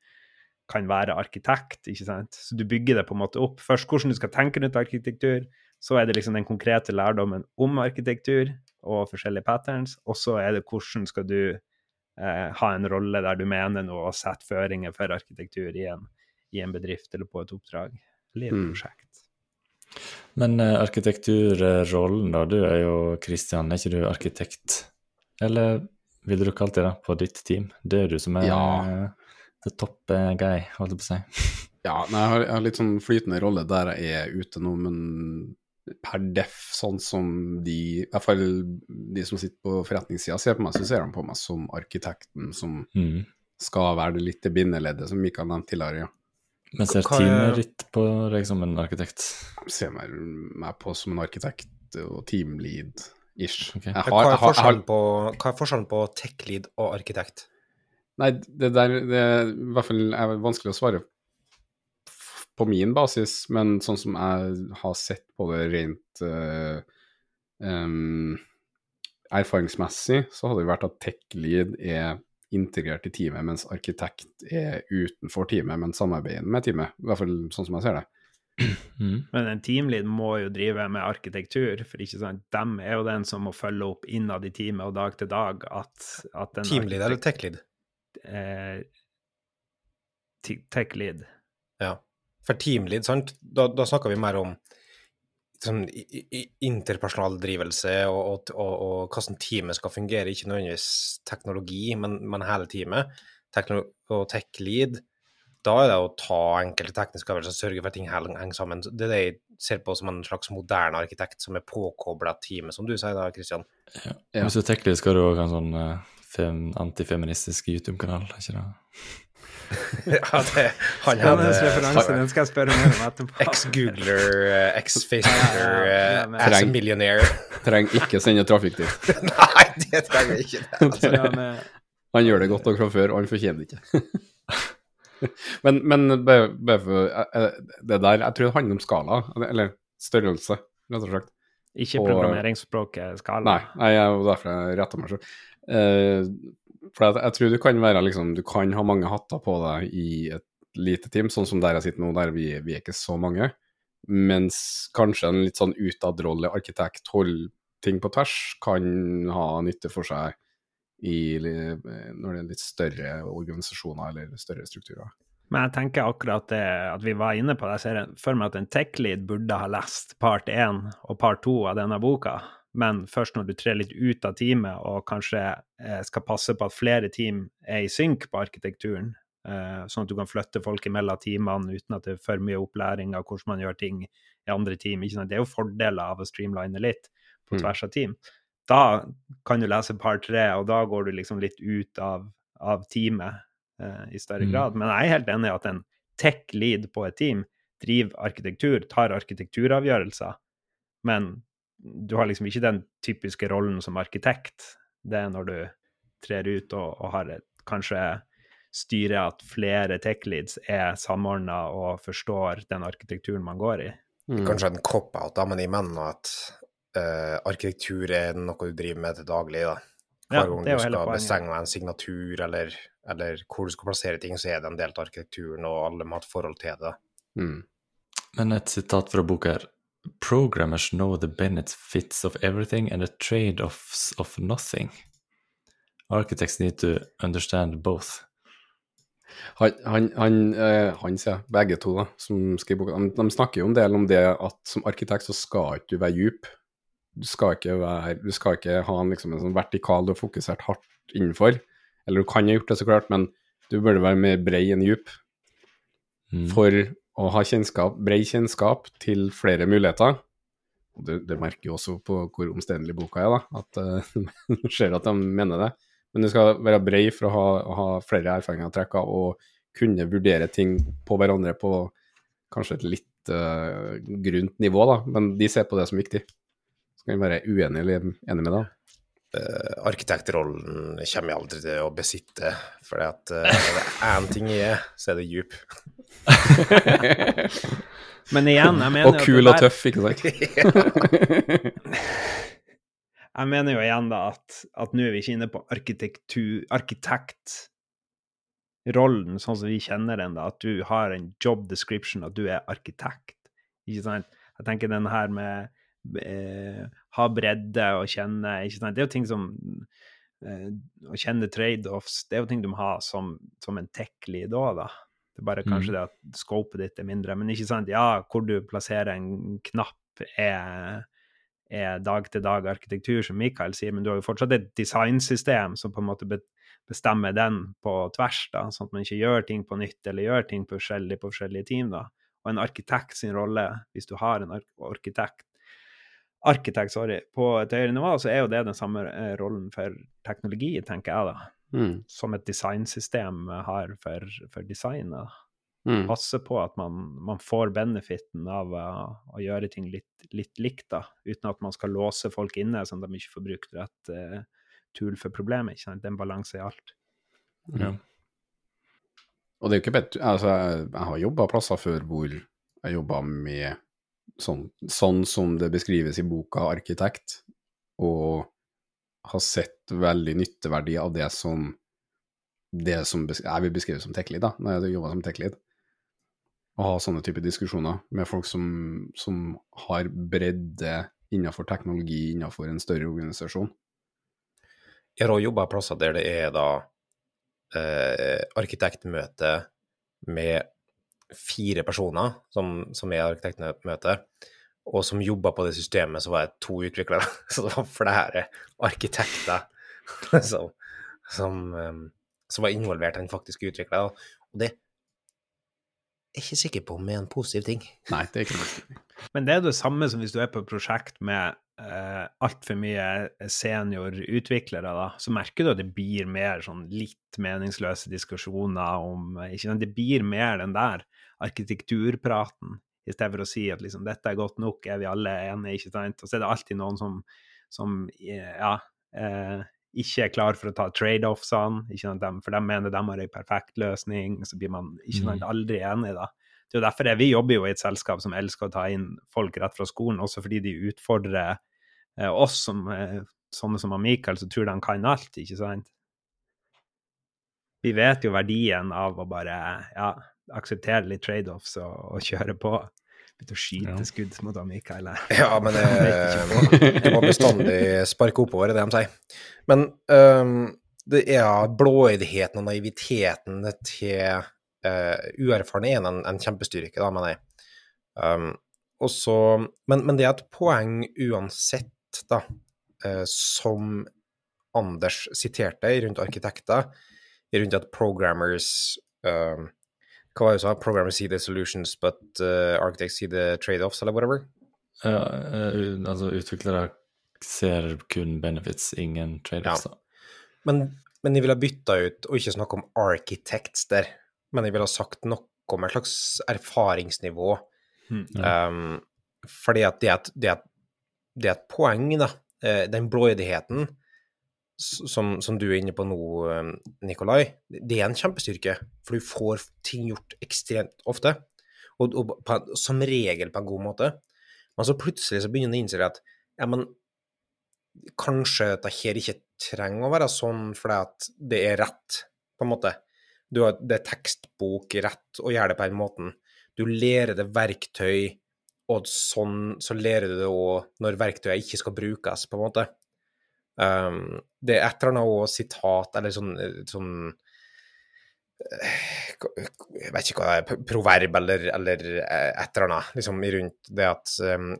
kan være arkitekt, ikke sant. Så du bygger det på en måte opp. Først hvordan du skal tenke rundt arkitektur, så er det liksom den konkrete lærdommen om arkitektur og forskjellige patterns, og så er det hvordan skal du eh, ha en rolle der du mener noe og sette føringer for arkitektur i en, i en bedrift eller på et oppdrag eller i et Mm. prosjekt. Men eh, arkitekturrollen, da. Du er jo Kristian, er ikke du arkitekt? Eller ville du kalt det da, på ditt team? Det er du som er Ja. eh, the top eh, guy, holdt jeg på å si. Ja, nei, jeg har, jeg har litt sånn flytende rolle der jeg er ute nå, men per def, sånn som de I hvert fall de som sitter på forretningssida ser på meg, så ser de på meg som arkitekten som Mm. skal være det litt det bindeleddet, som Mikael nevnte tidligere. Ja. Men ser er- teamet ditt på deg som en arkitekt? Jeg ser meg, meg på som en arkitekt og teamlead Ish. Okay. Hva hva er forskjellen på tech-lead og arkitekt? nei, det der det er i hvert fall er vanskelig å svare på min basis, men sånn som jeg har sett på det rent uh, um, erfaringsmessig, så hadde det vært at tech-lead er integrert i teamet, mens arkitekt er utenfor teamet, men samarbeider med teamet. I hvert fall sånn som jeg ser det. Mm. Men en teamlead må jo drive med arkitektur, for ikke sant, dem er jo den som må følge opp innad i teamet og dag til dag at, at den Teamlead eller techlead? tech-lead? eh, techlead. Ja. For teamlead, sant, da, da snakker vi mer om sånn interpersonal drivelse og, og, og, og hvordan teamet skal fungere, ikke nødvendigvis teknologi, men, men hele teamet. Tekno og tech-lead, da er det å ta enkelte tekniske avgjørelser og sørge for at ting henger sammen. Det er det jeg ser på som en slags moderne arkitekt som er påkobla teamet, som du sier da, Kristian. Ja. Ja. Hvis du er tech-lead, skal du òg ha en sånn eh, fem, antifeministisk YouTube-kanal, ikke det? ja, det Han hadde referanse, den skal jeg spørre mer om etterpå. ex-googler, eh, ex-facebooker, Ja, ja, ja, eh, as a millionaire. Trenger ikke sende trafikk dit. Nei, det trenger vi ikke. Det, altså. Med, Han gjør det godt nok fra før, og han fortjener det ikke. men men for eh, Det der, jeg tror det handler om skala, eller størrelse, rett og slett. ikke Og- programmeringsspråket skala. Nei, nei jeg, og derfor jeg retter meg selv. For jeg, jeg tror du kan være liksom Du kan ha mange hatter på deg i et lite team, sånn som der jeg sitter nå, der vi, vi er ikke så mange. Mens kanskje en litt sånn utadrolle arkitekt holder ting på tvers, kan ha nytte for seg i, når det er litt større organisasjoner eller større strukturer. Men jeg tenker akkurat det at vi var inne på det. Jeg ser for meg at en tech-lead burde ha lest part 1 og part 2 av denne boka. Men først når du trer litt ut av teamet og kanskje eh, skal passe på at flere team er i synk på arkitekturen, eh, sånn at du kan flytte folk imellom teamene uten at det er for mye opplæring av hvordan man gjør ting i andre team. Det er jo fordeler av å streamline litt på Mm. tvers av team. Da kan du lese part 3, og da går du liksom litt ut av, av teamet eh, i større Mm. grad. Men jeg er helt enig i at en tech-lead på et team driver arkitektur, tar arkitekturavgjørelser, men du har liksom ikke den typiske rollen som arkitekt. Det er når du trer ut og, og har et, kanskje styrer at flere tech-leads er samordna og forstår den arkitekturen man går i. Mm. Kanskje en cop-out, da, men jeg mener at uh, arkitektur er noe du driver med til daglig. da. Hver gang er du skal bestemme en signatur, eller, eller hvor du skal plassere ting, så er det en del av arkitekturen, og alle må ha et forhold til det. Mm. Men et sitat fra boka her. Programmers know the benefits of everything and the trade-offs of nothing. Architects need to understand both. Han, han, han, eh, han sier begge to, da, som skriver boka, de, de snakker jo en del om det at som arkitekt så skal ikke du være djup. Du skal ikke, være, du skal ikke ha en, liksom, en sånn vertikal du har fokusert hardt innenfor. Eller du kan ha gjort det, så klart, men du burde være mer brei enn djup Mm. for å ha kjennskap, brei kjennskap til flere muligheter. Det, det merker jo også på hvor omstendelig boka er, da, at uh, ser at de mener det. Men du skal være brei for å ha, ha flere erfaringer å trekke av og kunne vurdere ting på hverandre på kanskje et litt uh, grunt nivå, da. Men de ser på det som viktig. Så kan vi være uenige eller enige med det. Uh, arkitektrollen kommer jeg aldri til å besitte, for at uh, er det én ting jeg er, så er det djup. Men igjen, jeg mener og kul og tøff, ikke sant? Jeg mener jo igjen da at, at nå er vi ikke inne på arkitektur, arkitektrollen sånn som vi kjenner den, da, at du har en job description, at du er arkitekt. Ikke sant? Jeg tenker den her med eh, ha bredde og kjenne ikke sant? Det er jo ting som eh, Å kjenne trade-offs, det er jo ting du må ha som, som en tech-lead òg, da. Det er bare kanskje Mm. det at scopet ditt er mindre. Men ikke sant, ja, hvor du plasserer en knapp er er dag-til-dag arkitektur, som Mikael sier, men du har jo fortsatt et designsystem som på en måte bestemmer den på tvers, da, sånn at man ikke gjør ting på nytt eller gjør ting på forskjellig på forskjellige team. da. Og en arkitekt sin rolle, hvis du har en ark arkitekt, arkitekt sorry, på et høyere nivå, så er jo det den samme eh, rollen for teknologi, tenker jeg, da. Mm. Som et designsystem har for, for designet. Mm. Passe på at man, man får benefiten av å, å gjøre ting litt, litt likt, da, uten at man skal låse folk inne sånn at de ikke får brukt rett uh, tool for problemet. ikke sant? Det er en balanse i alt. Ja. Og det er jo ikke bedt, altså, jeg har jobba plasser før hvor jeg jobba med sånn, sånn som det beskrives i boka 'Arkitekt', og har sett veldig nytteverdi av det som det som jeg vil beskrive som tech lead, da, når jeg jobba som tech lead. Å ha sånne typer diskusjoner med folk som, som har bredde innenfor teknologi innenfor en større organisasjon. Jeg har jobba plasser der det er da eh, arkitektmøte med fire personer som, som er arkitektmøte, og som jobba på det systemet, så var jeg to utviklere. Så det var flere arkitekter som, som, eh, som var involvert i den faktiske utviklinga. Og det er jeg ikke sikker på om er en positiv ting. Nei, det er ikke det. Men det er det samme som hvis du er på et prosjekt med uh, altfor mye seniorutviklere, da, så merker du at det blir mer sånn litt meningsløse diskusjoner om ikke? Det blir mer den der arkitekturpraten, i stedet for å si at liksom, dette er godt nok, er vi alle enige, ikke sant? Og så er det alltid noen som, som ja, eh, ikke er klar for å ta trade-offsene, for de mener de har en perfekt løsning, så blir man ikke sant, Mm. aldri enig, da. Det er jo derfor det, vi jobber jo i et selskap som elsker å ta inn folk rett fra skolen, også fordi de utfordrer eh, oss som eh, sånne som Michael, som tror de kan alt, ikke sant? Vi vet jo verdien av å bare ja, akseptere litt trade-offs og, og kjøre på. Begynte å skyte Ja. skudd mot Mikael her. Ja, men det, vet eh, må bestandig sparke oppover, er det de sier. Men um, det er blåøydheten og naiviteten til uh, uerfarne er en, en kjempestyrke, da, mener jeg. Um, også, men, men det er et poeng uansett, da, uh, som Anders siterte rundt arkitekter, rundt at programmers um, Hva var det du sa? Programmers see the solutions, but uh, architects see the trade-offs, eller whatever? Ja, eh, altså utviklere ser kun benefits, ingen trade-offs. Ja. Men, men jeg ville ha bytta ut, og ikke snakke om architects der, men jeg ville ha sagt noe om et slags erfaringsnivå. Mm. Um, fordi at det er et, det er et, det er et poeng, da. Eh, Den blåøydigheten som, som du er inne på nå, eh, Nikolai, det er en kjempestyrke. For du får ting gjort ekstremt ofte, og, og på, som regel på en god måte. Men så plutselig så begynner du å innse at ja, men kanskje dette ikke trenger å være sånn fordi det er rett, på en måte. Du har, det er tekstbok rett å gjøre det på den måten. Du lærer det verktøy, og sånn så lærer du det òg når verktøyet ikke skal brukes, på en måte. Um, det er et eller annet også sitat, eller sånn, sånn Jeg vet ikke hva det er, proverb eller, eller eh, et eller annet, liksom rundt det at um,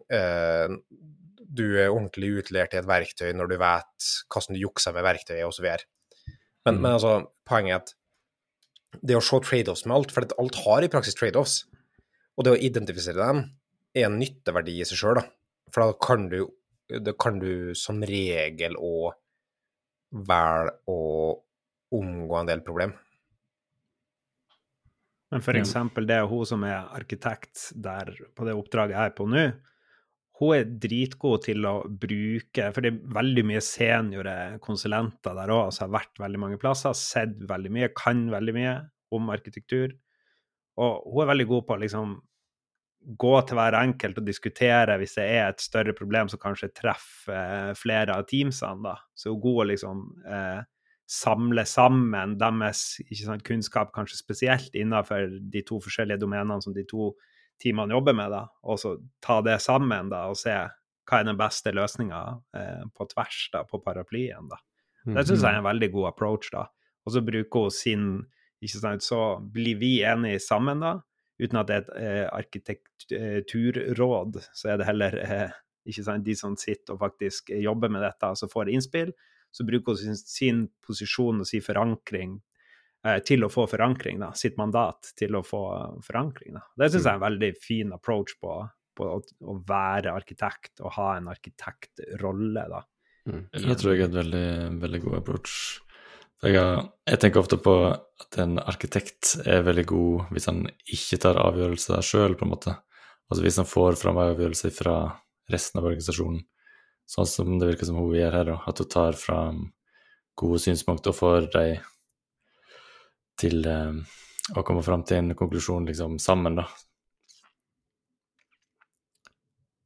du er ordentlig utlært i et verktøy når du vet hvordan du jukser med verktøyet, osv. Men, Mm. men altså, poenget er at det å se trade-offs med alt, for alt har i praksis trade-offs, og det å identifisere dem er en nytteverdi i seg sjøl. For da kan du, da kan du som regel òg velge å omgå en del problem. Men for eksempel det er hun som er arkitekt der på det oppdraget jeg er på nå, hun er dritgod til å bruke For det er veldig mye seniore konsulenter der òg, som har vært veldig mange plasser, sett veldig mye, kan veldig mye om arkitektur. Og hun er veldig god på å liksom gå til hver enkelt og diskutere hvis det er et større problem som kanskje treffer eh, flere av teamsene. da. Så hun er god å liksom eh, samle sammen deres sant, kunnskap, kanskje spesielt innenfor de to forskjellige domenene som de to teamene jobber med, da, og så ta det sammen da, og se hva er den beste løsninga eh, på tvers da, på paraplyen. da. Det syns jeg er en veldig god approach, da. Og så bruker hun sin ikke sant, Så blir vi enige sammen, da. Uten at det er et eh, arkitekturråd, så er det heller eh, ikke sant, de som sitter og faktisk jobber med dette, altså får innspill. Så bruker hun sin, sin posisjon og sin forankring eh, til å få forankring, da. Sitt mandat til å få forankring, da. Det syns jeg er en veldig fin approach på, på å, å være arkitekt og ha en arkitektrolle, da. Mm. Det tror jeg er et veldig, veldig god approach. Jeg, har- jeg tenker ofte på at en arkitekt er veldig god hvis han ikke tar avgjørelser sjøl, på en måte. Altså hvis han får fram avgjørelser fra resten av organisasjonen, sånn som det virker som hun gjør her, da. At hun tar fram gode synspunkter og får dem til eh, å komme fram til en konklusjon liksom sammen, da.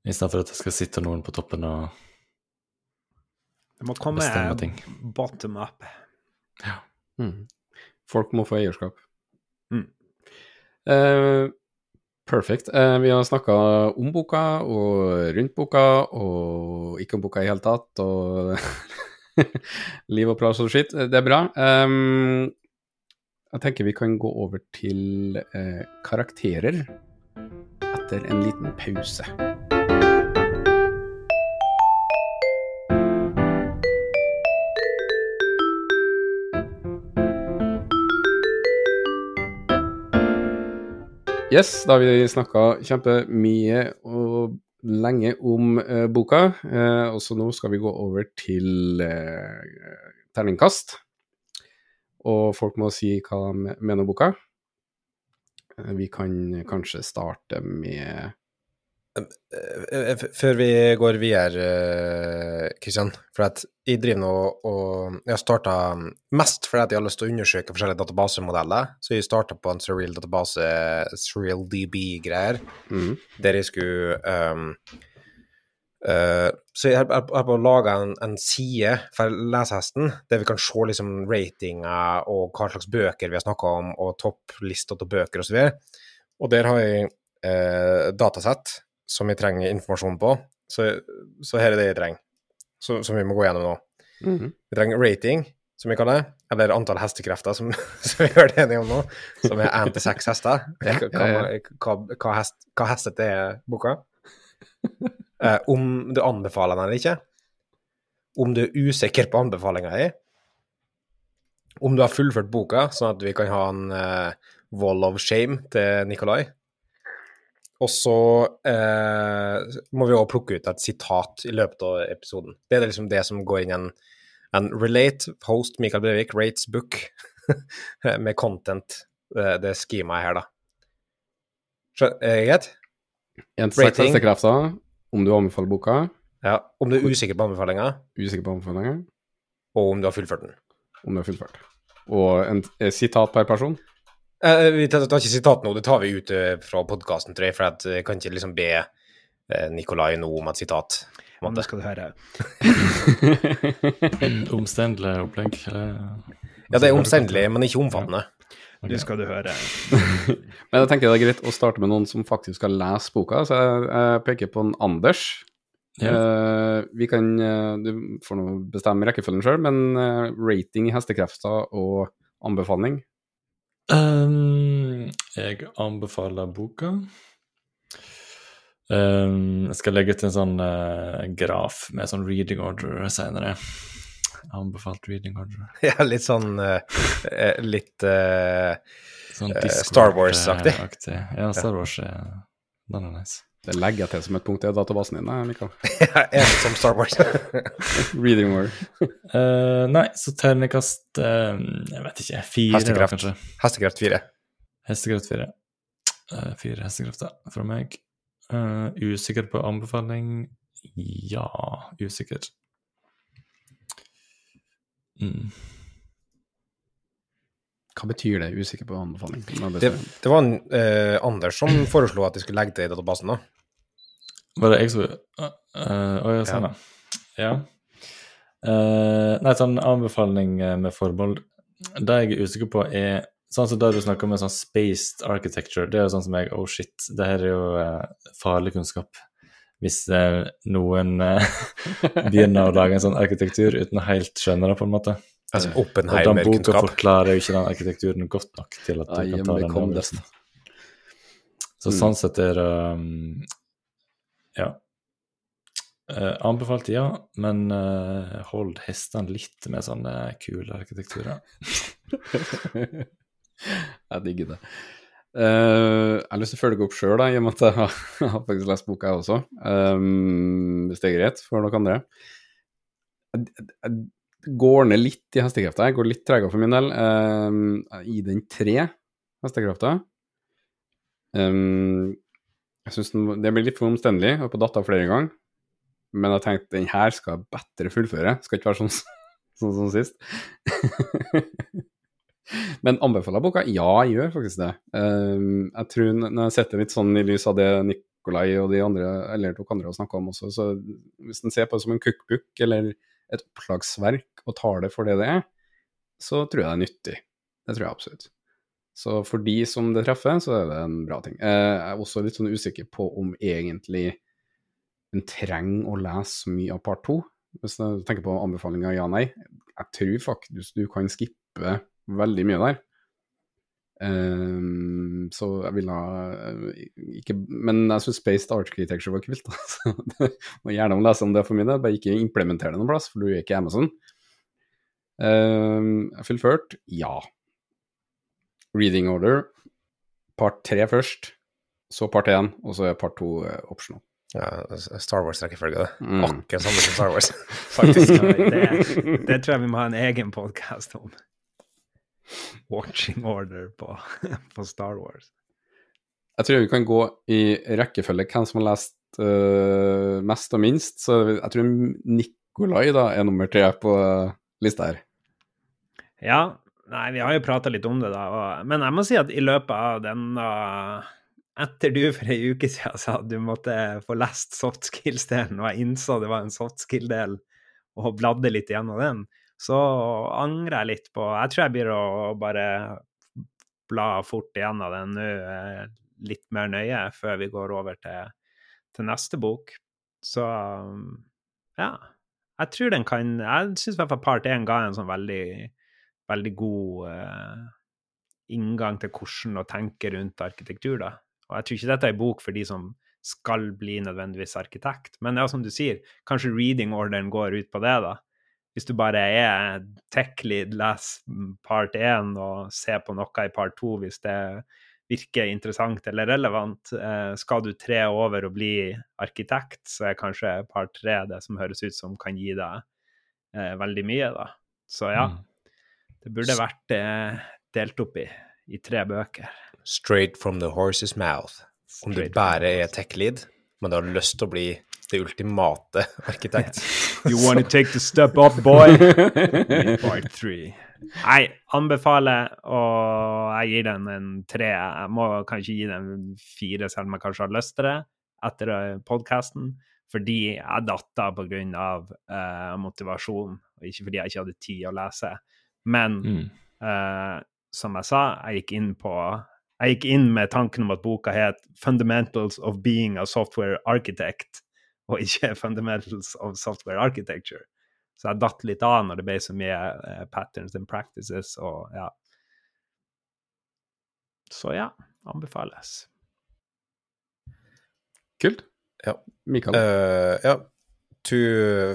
I stedet for at det skal sitte noen på toppen og bestemme ting. Det må komme bottom up. Mm. Folk må få eierskap. Mm. Uh, perfect. Uh, vi har snakka om boka og rundt boka, og ikke om boka i hele tatt, og liv og plass og skitt. Det er bra. Um, jeg tenker vi kan gå over til eh, karakterer etter en liten pause. Yes, da har vi snakka kjempemye og lenge om eh, boka, eh, og så nå skal vi gå over til eh, terningkast. Og folk må si hva de mener om boka. Eh, vi kan kanskje starte med Før vi går videre, Kristian, for at jeg driver nå og Jeg har starta mest fordi at jeg har lyst til å undersøke forskjellige databasemodeller. Så jeg starta på en surreal database, surreal DB-greier, mm, der jeg skulle um, uh, Så jeg har på å lage en, en side for lesehesten, der vi kan se liksom ratinger og hva slags bøker vi har snakka om, og topplister av bøker osv. Og, og der har jeg uh, datasett som jeg trenger informasjon på. Så, så her er det jeg trenger, så, som vi må gå gjennom nå. mhm. Vi trenger rating, som vi kaller det, eller antall hestekrefter, som, som vi har vært enige om nå, som er én til seks hester. Hva, hva, hva, hest, hva hestete er boka? Eh, om du anbefaler den eller ikke. Om du er usikker på anbefalinga di. Om du har fullført boka, sånn at vi kan ha en uh, wall of shame til Nikolai. Og så eh, må vi også plukke ut et sitat i løpet av episoden. Det er liksom det som går inn i en, en relate, host Mikael Brevik, rates book, med content, det, det skemaet her, da. Eh, Greit? En til seks hestekrefter, om du anbefaler boka, Ja. Om du er usikker på anbefalinga, usikker på anbefalinga. og om du har fullført den. om du har fullført. Og en eh, sitat per person. Eh, vi tar, tar ikke sitat nå, det tar vi ut eh, fra podkasten, tror jeg, for jeg kan ikke liksom be eh, Nikolai nå om et sitat. Nå skal du høre. Omstendelig opplegg. Ja, det er omstendelig, men ikke omfattende. Okay. Det skal du høre. Men jeg tenker det er greit å starte med noen som faktisk skal lese boka, så jeg, jeg peker på en Anders. Ja. Uh, vi kan eh, Du får nå bestemme rekkefølgen sjøl, men eh, rating i hestekrefter og anbefaling Um, jeg anbefaler boka. Um, jeg skal legge ut en sånn uh, graf med sånn reading order senere. Anbefalt reading order. Ja, litt sånn eh, Litt uh, Sånn Star Wars-aktig. Ja, Star Wars Ja. Den er nice. Det legger jeg til som et punkt i databasen din, Nei, Mikael. Jeg er som Star Wars. Reading more. uh, nei, så terningkast uh, Jeg vet ikke. Fire, da, Hestekraft. kanskje. Hestekraft fire. Hestekraft fire. Uh, fire hestekrefter fra meg. Uh, usikker på anbefaling? Ja, usikker. Mm. Hva betyr det? Usikker på anbefaling. Det, det? var en, eh, Anders som foreslo at de skulle legge det i databasen, da. Var det jeg som Å ja, sånn, ja. ja. Eh, nei, sånn anbefaling eh, med forbehold Det jeg er usikker på, er Sånn som da du snakker om sånn spaced architecture, det er jo sånn som jeg Oh shit, det her er jo uh, farlig kunnskap. Hvis uh, noen eh, begynner å lage en sånn arkitektur uten å helt skjønne det, på en måte. Altså Og den boka forklarer jo ikke den arkitekturen godt nok til at du Ai, kan ta den avgjørelsen. Så Mm. sånn sett er det um, Ja. Uh, anbefalt, ja, men uh, hold hestene litt med sånne kule arkitekturer. jeg digger det. Uh, jeg har lyst til å følge opp sjøl, i og med at jeg har, jeg har faktisk lest boka, jeg også. Um, hvis det er greit for noen andre. Jeg, jeg, går ned litt i hestekrefter. Går litt tregere for min del. Uh, I den tre hestekrefter. Um, jeg syns det blir litt for omstendelig. Jeg har på datta flere ganger. Men jeg tenkte den her skal jeg bedre fullføre. Skal ikke være sånn, sånn som sist. Men anbefaler boka? Ja, jeg gjør faktisk det. Um, jeg tror Når jeg setter litt sånn i lys av det Nikolai og de andre eller to andre har snakka om også, så hvis en ser på det som en cookbook eller et opplagsverk og tar det for det det er, så tror jeg det er nyttig. Det tror jeg absolutt. Så for de som det treffer, så er det en bra ting. Eh, jeg er også litt sånn usikker på om egentlig en trenger å lese så mye av part to. Hvis du tenker på anbefalinga ja-nei. Jeg tror faktisk du kan skippe veldig mye der. Um, så jeg ville ikke Men jeg syns Spaced Architecture var kult. Altså. må gjerne lese om det for min del, bare ikke implementere det noen plass, for du er ikke Amazon. Um, fullført? Ja. Reading order. Part tre først, så part én, og så er part to uh, optional. Ja, Star Wars-rekkefølge, det. Mm. Akkurat samme som Star Wars, Faktisk, faktisk. det, det tror jeg vi må ha en egen podkast om. Watching order på, på Star Wars. Jeg tror vi kan gå i rekkefølge hvem som har lest uh, mest og minst. Så jeg tror Nikolai da er nummer tre på uh, lista her. Ja, nei, vi har jo prata litt om det, da. Og, men jeg må si at i løpet av den da Etter du for ei uke siden sa at du måtte få lest soft skills-delen, og jeg innså det var en soft skill-del, og bladde litt gjennom den, så angrer jeg litt på Jeg tror jeg blir å bare bla fort igjennom den nå eh, litt mer nøye før vi går over til, til neste bok. Så ja. Jeg tror den kan Jeg syns i hvert fall part 1 ga en sånn veldig, veldig god eh, inngang til hvordan å tenke rundt arkitektur, da. Og jeg tror ikke dette er en bok for de som skal bli nødvendigvis arkitekt. Men ja, som du sier, kanskje reading orderen går ut på det, da. Hvis du bare er tech-lead, les part 1 og se på noe i part 2 hvis det virker interessant eller relevant. Eh, skal du tre over og bli arkitekt, så er kanskje part 3 det som høres ut som kan gi deg eh, veldig mye, da. Så ja, det burde vært eh, delt opp i, i tre bøker. Straight from the horse's mouth. Om du bare er tech-lead, men du har lyst til å bli det ultimate arkitekt. You wanna take the step up, boy? Part three. Nei, anbefaler, og jeg gir den en tre. Jeg må kanskje gi den fire, selv om jeg kanskje har lyst til det, etter podkasten. Fordi jeg datt av pga. Uh, motivasjon, og ikke fordi jeg ikke hadde tid å lese. Men Mm. uh, som jeg sa, jeg gikk inn på jeg gikk inn med tanken om at boka het 'Fundamentals of Being a Software Architect', og ikke 'Fundamentals of Software Architecture'. Så jeg datt litt av når det ble så mye uh, patterns and practices og ja. Så ja, anbefales. Kult. Ja. Mikael. Uh, ja. To,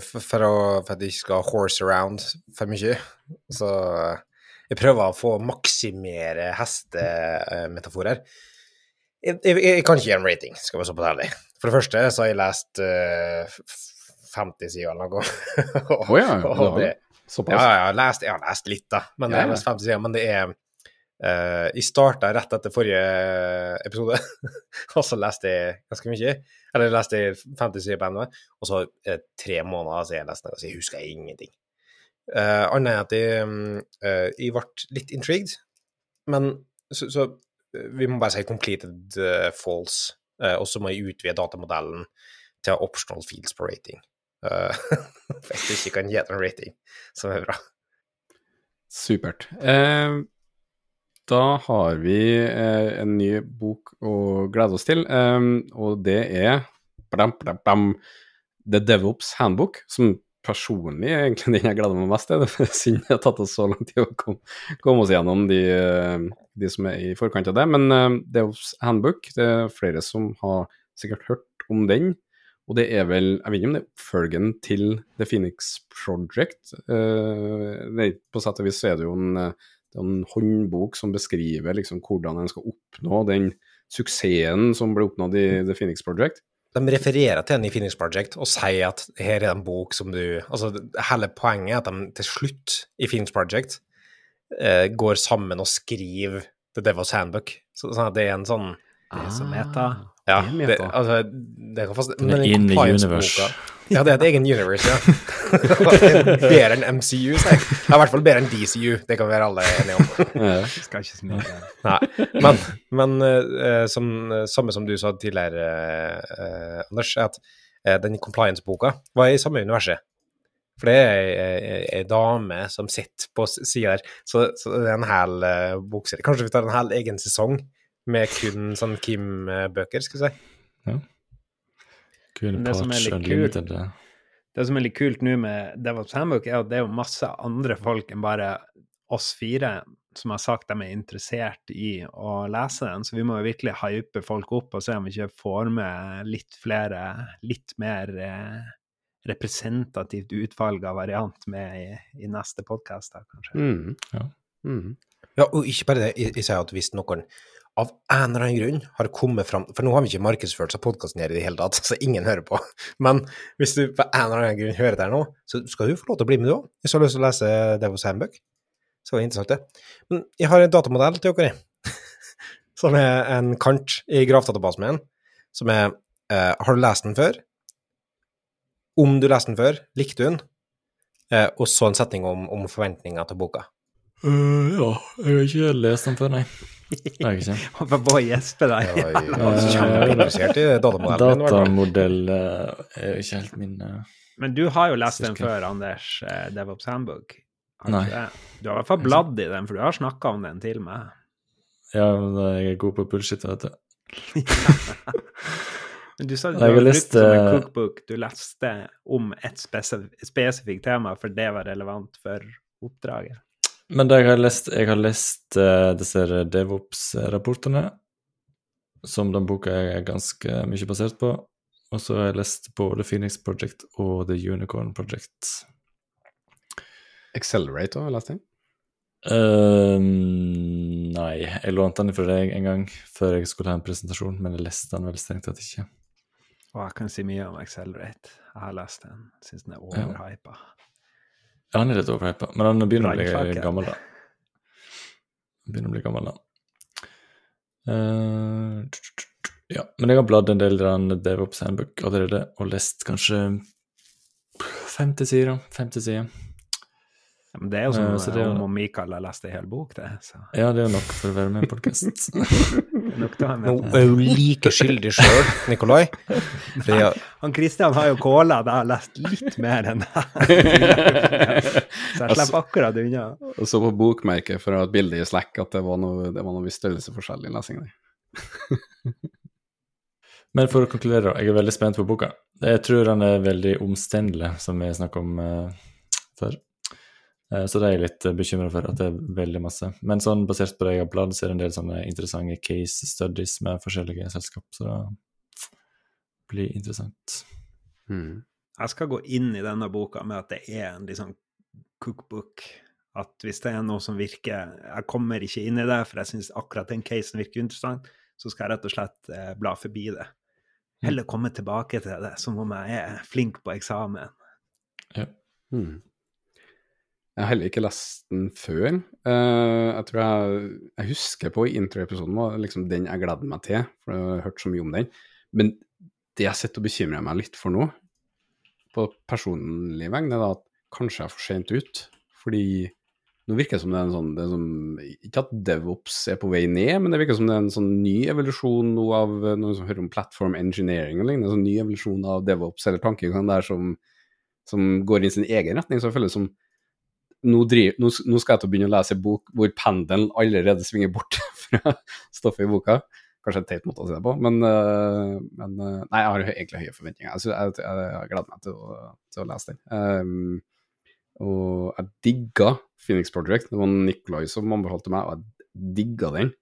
for, for, å, for at jeg ikke skal horse around for mye, så eh, jeg prøver å få maksimere hestemetaforer. Jeg, jeg, jeg kan ikke gi en rating, skal være så på ærlig. For det første så har jeg lest uh, 50 sider eller noe. Ja, Og ja, det- såpass. ja, jeg har lest, jeg har lest litt, da. Men Ja, ja. lest 50 sider. Men det er Uh, Jeg starta rett etter forrige episode, og så leste jeg ganske mye. Eller jeg leste jeg 50 sider på NV, og så er det tre måneder siden jeg leste den, så jeg husker ingenting. Uh, Annet enn at jeg, eh, jeg ble litt intrigued, men så, så eh, vi må bare si completed eh, false, eh, og så må jeg utvide datamodellen til optional fields på rating. Hvis du ikke kan gi den rating, som er bra. Supert. Eh, da har vi eh, en ny bok å glede oss til, eh, og det er blam, blam, blam, The DevOps Handbook, som personlig er egentlig den jeg gleder meg mest til. Det er synd det har tatt oss så lang tid å komme, komme oss gjennom de, eh, de som er i forkant av det. Men eh, DevOps Handbook, det er flere som har sikkert hørt om den. Og det er vel, jeg vet ikke om det er oppfølgeren til The Phoenix Project. Eh, på sett og vis er det jo en, eh, det er en håndbok som beskriver liksom hvordan en skal oppnå den suksessen som ble oppnådd i The Phoenix Project. De refererer til den i Phoenix Project og sier at her er en bok som du Altså, hele poenget er at de til slutt i Phoenix Project eh, går sammen og skriver The Devil's Handbook. Så, sånn at det er en sånn Det er så meta. Ja, Det altså, det kan fast, er in the universe. Ja, det er et egen universe, ja. Bedre enn MCU, sier jeg. Det er i hvert fall bedre enn DCU, det kan vi være alle enige om. Eh, skal ikke smile. Nei, men, men uh, som, samme som du sa tidligere, uh, Anders, er at uh, den compliance-boka var i samme universet. For det er ei- ei dame som sitter på sida der, så, så det er en hel uh, bokserie. Kanskje vi tar en hel egen sesong med kun sånn Kim-bøker, skal vi si. Ja. Men det som er litt eh, Det som er litt kult nå med Devil's Handbook, er at det er jo masse andre folk enn bare oss fire som har sagt de er interessert i å lese den, så vi må jo virkelig hype folk opp og se om vi ikke får med litt flere, litt mer eh, representativt utvalg av variant med i, i neste podkast, kanskje. mm. Ja. Mm. Ja, og ikke bare det, jeg, jeg sier at hvis noen av en eller annen grunn har kommet fram For nå har vi ikke markedsført seg podkasten her i det hele tatt, så ingen hører på. Men hvis du på en eller annen grunn hører det her nå, så skal du få lov til å bli med, du òg. Hvis du har lyst til å lese Devos Handbook. Så er det interessant, det. Men jeg har en datamodell til dere, som er en kant i gravdatabasen min, som er eh, Har du lest den før? Om du leste den før, likte du den? Eh, og så en setning om, om forventninger til boka. Uh, ja, jeg har ikke lest den før, nei. Det har jeg ikke. Håper på å gjespe deg. Jeg var kjempeinteressert i datamodellen. Datamodell eh, er jo ikke helt min eh, Men du har jo lest den før, Anders, eh, DevOps Handbook. Nei. Du har i hvert fall bladd i den, for du har snakka om den til meg. Ja, men jeg er god på bullshit, vet du. Men du sa du har lest, som en cookbook. Du leste om et spesif spesifikt tema, for det var relevant for oppdraget. Men det jeg har lest, jeg har lest uh, disse DevOps-rapportene, som den boka er ganske mye basert på. Og så har jeg lest både Phoenix Project og The Unicorn Project. Accelerate òg, leste jeg. Uh, nei, jeg lånte den fra deg en gang før jeg skulle ha en presentasjon, men jeg leste den vel strengt tatt ikke. Og jeg kan si mye om Accelerate. Jeg har lest den. Syns den er overhypa. Ja, han er litt overhypa, men han begynner å bli gammel, da. Han begynner å bli gammel, da. Uh, ja, men jeg har bladd en del i den DevOps Handbook allerede, og lest kanskje 50 sider. 50 sider. Ja, men det er jo som uh, om Mikael har lest ei hel bok, det. Så Ja, det er nok for å være med i en podkast. er nok til å ha Nå er hun like skyldig sjøl, Nikolai. Fordi at- Han Kristian har jo da har jeg lest litt mer enn deg. Så jeg slipper akkurat unna. Og så på bokmerket for å ha et bilde i Slack at det var noe, det var noe viss størrelsesforskjell i lesingen. Men for å konkludere, jeg er veldig spent på boka. Jeg tror den er veldig omstendelig, som vi snakket om uh, før. Eh, så det er jeg litt bekymra for, at det er veldig masse. Men sånn basert på det jeg har bladd, så er det en del sånne interessante case studies med forskjellige selskap, så det blir interessant. Mm. Jeg skal gå inn i denne boka med at det er en liksom cookbook. At hvis det er noe som virker Jeg kommer ikke inn i det, for jeg syns akkurat den casen virker interessant, så skal jeg rett og slett eh, bla forbi det. Heller komme tilbake til det som om jeg er flink på eksamen. Ja. Mm. Jeg har heller ikke lest den før. Uh, jeg tror jeg, jeg husker på i introepisoden var liksom den jeg gledet meg til, for jeg har hørt så mye om den. Men det jeg sitter og bekymrer meg litt for nå, på personlig vegne, er at kanskje jeg er for sent ut. Fordi nå virker det som det er en sånn er som, Ikke at DevOps er på vei ned, men det virker som det er en sånn ny evolusjon nå av noen som hører om platform engineering og lignende. En sånn ny evolusjon av DevOps eller tankegang der som, som går i sin egen retning. Så jeg føler det som nå, driver, nå, nå skal jeg til å begynne å lese en bok hvor pendelen allerede svinger bort fra stoffet i boka. Kanskje en teit måte å si det på, men, øh, men øh, Nei, jeg har egentlig høye forventninger. Jeg, jeg, jeg gleder meg til å, til å lese den. Um, og jeg digga Phoenix Project. Det var Nikolai som anbefalte meg, og jeg digga den.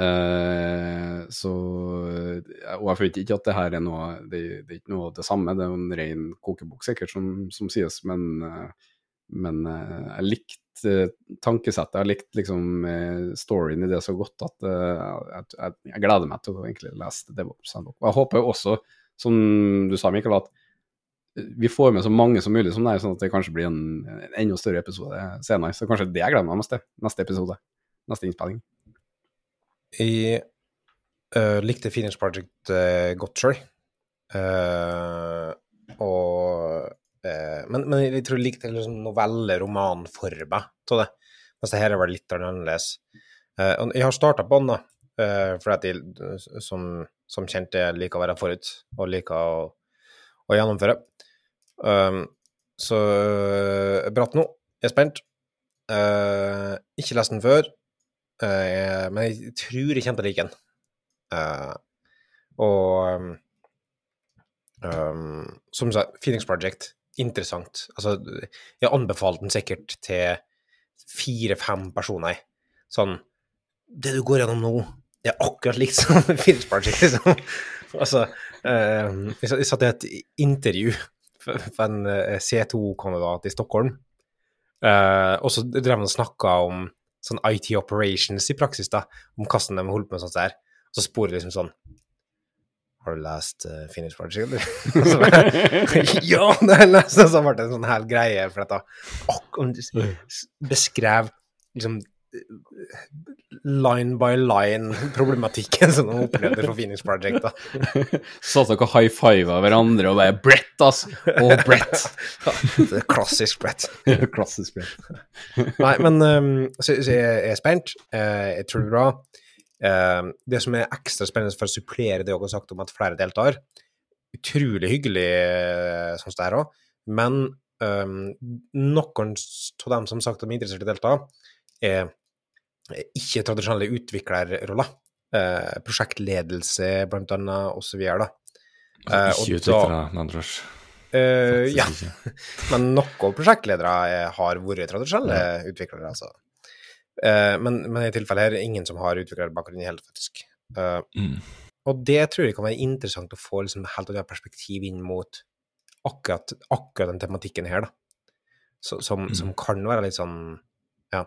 Uh, så Og jeg forventer ikke at det her er noe det, det er ikke noe av det samme, det er jo en ren kokebok sikkert, som, som sies, men, eh, men eh, jeg likte likt eh, tankesettet, jeg likte liksom eh, storyen i det så godt at jeg, jeg, jeg gleder meg til å egentlig lese DevOps. Og jeg håper også, som du sa, Mikael, at vi får med så mange som mulig som det er, sånn at det kanskje blir en, en enda større episode senere. Så kanskje det jeg gleder meg mest til. Neste episode. Neste innspilling. Jeg uh, likte Phoenix Project uh, godt sjøl. Uh, og uh, men, men, jeg tror jeg likte liksom novelle-romanforma av det. Mens det her var litt annerledes. Uh, og jeg har starta på den, da, fordi at jeg som, som kjent jeg liker å være forut og liker å, å gjennomføre. Um, så bratt nå. Jeg er spent. ikke lest den før, men jeg tror jeg kommer til å like den. og um, Um, som sagt, Phoenix Project, interessant. Altså, jeg anbefaler den sikkert til fire-fem personer. Sånn Det du går gjennom nå, det er akkurat likt som Project, liksom. altså, um, jeg satt i et intervju for, en uh, C2-kandidat i Stockholm, uh, og så drev han og snakka om sånn IT operations i praksis, da, om hvordan de holdt på med sånt der. Så spor liksom sånn har du lest uh, Finish Project, ja, det har jeg lest! Og så ble det en sånn hel greie, for at da beskrev liksom line by line problematikken som de opplevde fra Phoenix Project. da. Satt dere high five av hverandre og bare 'Brett, ass!' Å, Brett! det er klassisk Brett. klassisk Brett. Nei, men um, så, så jeg er spent. Uh, jeg tror det blir bra. Uh, det som er ekstra spennende for å supplere det dere har sagt om at flere deltar, utrolig hyggelig uh, sånn som det her òg, men um, noen av dem som sagt de er interessert i å delta, er ikke tradisjonelle utviklerroller. Uh, prosjektledelse, blant annet, og så videre, da. Altså, ikke utviklere, med andre ord. Uh, ja, men noen prosjektledere har vært tradisjonelle ja. utviklere, altså. Uh, men, men, i tilfellet her er det ingen som har utviklerbakgrunn i hele faktisk. Uh, mm. Og det tror jeg kan være interessant å få liksom, helt annet perspektiv inn mot akkurat, akkurat den tematikken her, da. Så, som, mm. som, kan være litt sånn Ja.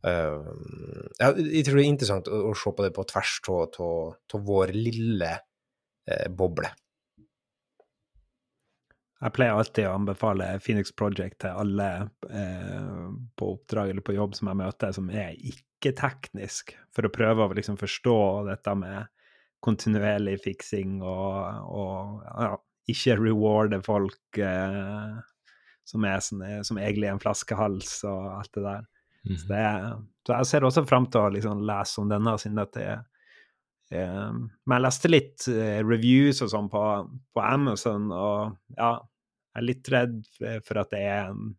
Uh, jeg tror det er interessant å, å se på det på tvers av vår lille boble. Jeg pleier alltid å anbefale Phoenix Project til alle eh, på oppdrag eller på jobb som jeg møter, som er ikke-teknisk, for å prøve å liksom forstå dette med kontinuerlig fiksing og, og ja, ikke rewarde folk eh, som, er sånne, som egentlig er en flaskehals og alt det der. Mm. Så, det er, så, jeg ser også fram til å liksom lese om denne, siden det er eh, men jeg leste litt uh, reviews og sånn på, på, Amazon, og ja, jeg er litt redd for at det er en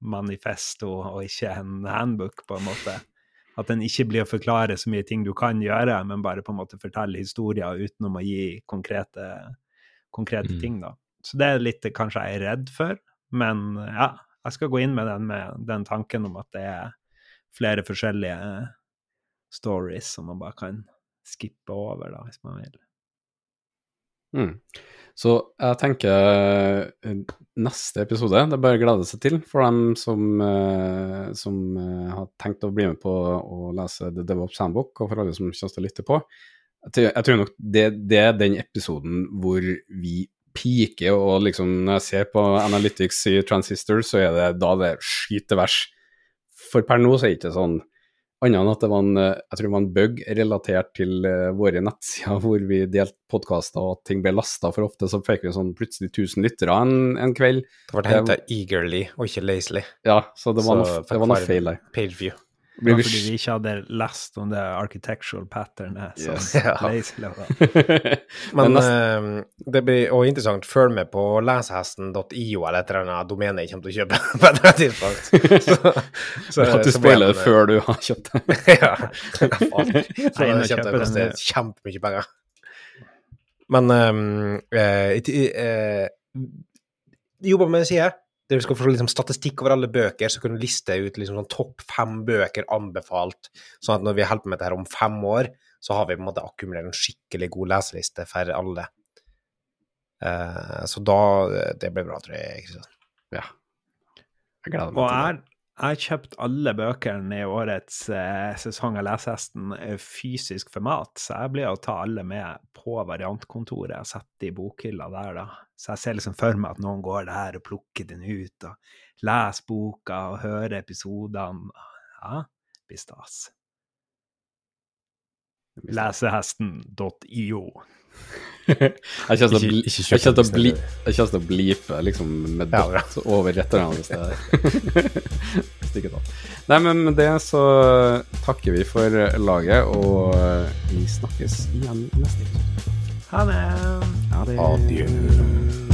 manifesto og ikke en handbook, på en måte. At den ikke blir å forklare så mye ting du kan gjøre, men bare på en måte fortelle historier utenom å gi konkrete, konkrete mm. ting, da. Så det er litt kanskje jeg er redd for, men ja, jeg skal gå inn med den, med den tanken om at det er flere forskjellige stories som man bare kan skippe over, da, hvis man vil. Mm. Så jeg tenker eh, neste episode, det er bare å glede seg til for dem som, eh, som eh, har tenkt å bli med på å lese The DevOps Handbook, og for alle som kommer til å lytte på. Jeg tror nok det, det er den episoden hvor vi peaker, og liksom når jeg ser på Analytics i Transistor, så er det da det skyter vers. For per nå så er det ikke sånn Annet enn at det var en, eh, jeg tror det var en bug relatert til uh, våre nettsider hvor vi delte podkaster og at ting ble lasta for ofte, så fikk vi sånn plutselig 1000 lyttere en, en kveld. Det ble henta eagerly og ikke lazily. Ja, så det var, så, noe, det var noe feil der. Pageview. Fordi vi ikke hadde lest om det architectural patternet. Yes. Ja. Men uh, det blir òg interessant. Følg med på lesehesten.io eller et eller annet domene jeg kommer til å kjøpe på et eller annet tidspunkt. Så, så, at du spiller det før du har kjøpt det. ja. Så jeg kjøpte det koster kjempemye penger. Men um, uh, uh, jobber med en side der du skal få liksom statistikk over alle bøker, så kan du liste ut liksom sånn topp fem bøker anbefalt, sånn at når vi holder på med dette her om fem år, så har vi på en måte akkumulert en skikkelig god leseliste for alle. Uh, så da Det blir bra, tror jeg. Kristian. Ja. Jeg gleder meg til det. Jeg har kjøpt alle bøkene i årets eh, sesong av Lesehesten eh, fysisk format, så jeg blir å ta alle med på variantkontoret og sette i bokhylla der, da. Så jeg ser liksom for meg at noen går der og plukker den ut, og leser boka og hører episodene. Ja, det blir stas. Lesehesten.io. Jeg kommer til å til å til å blipe liksom med Ja, dot over etternavnet hvis det hvis det ikke er. Nei, men med det så takker vi for laget, og vi snakkes igjen neste uke. Ha det! Ha det. Adjø.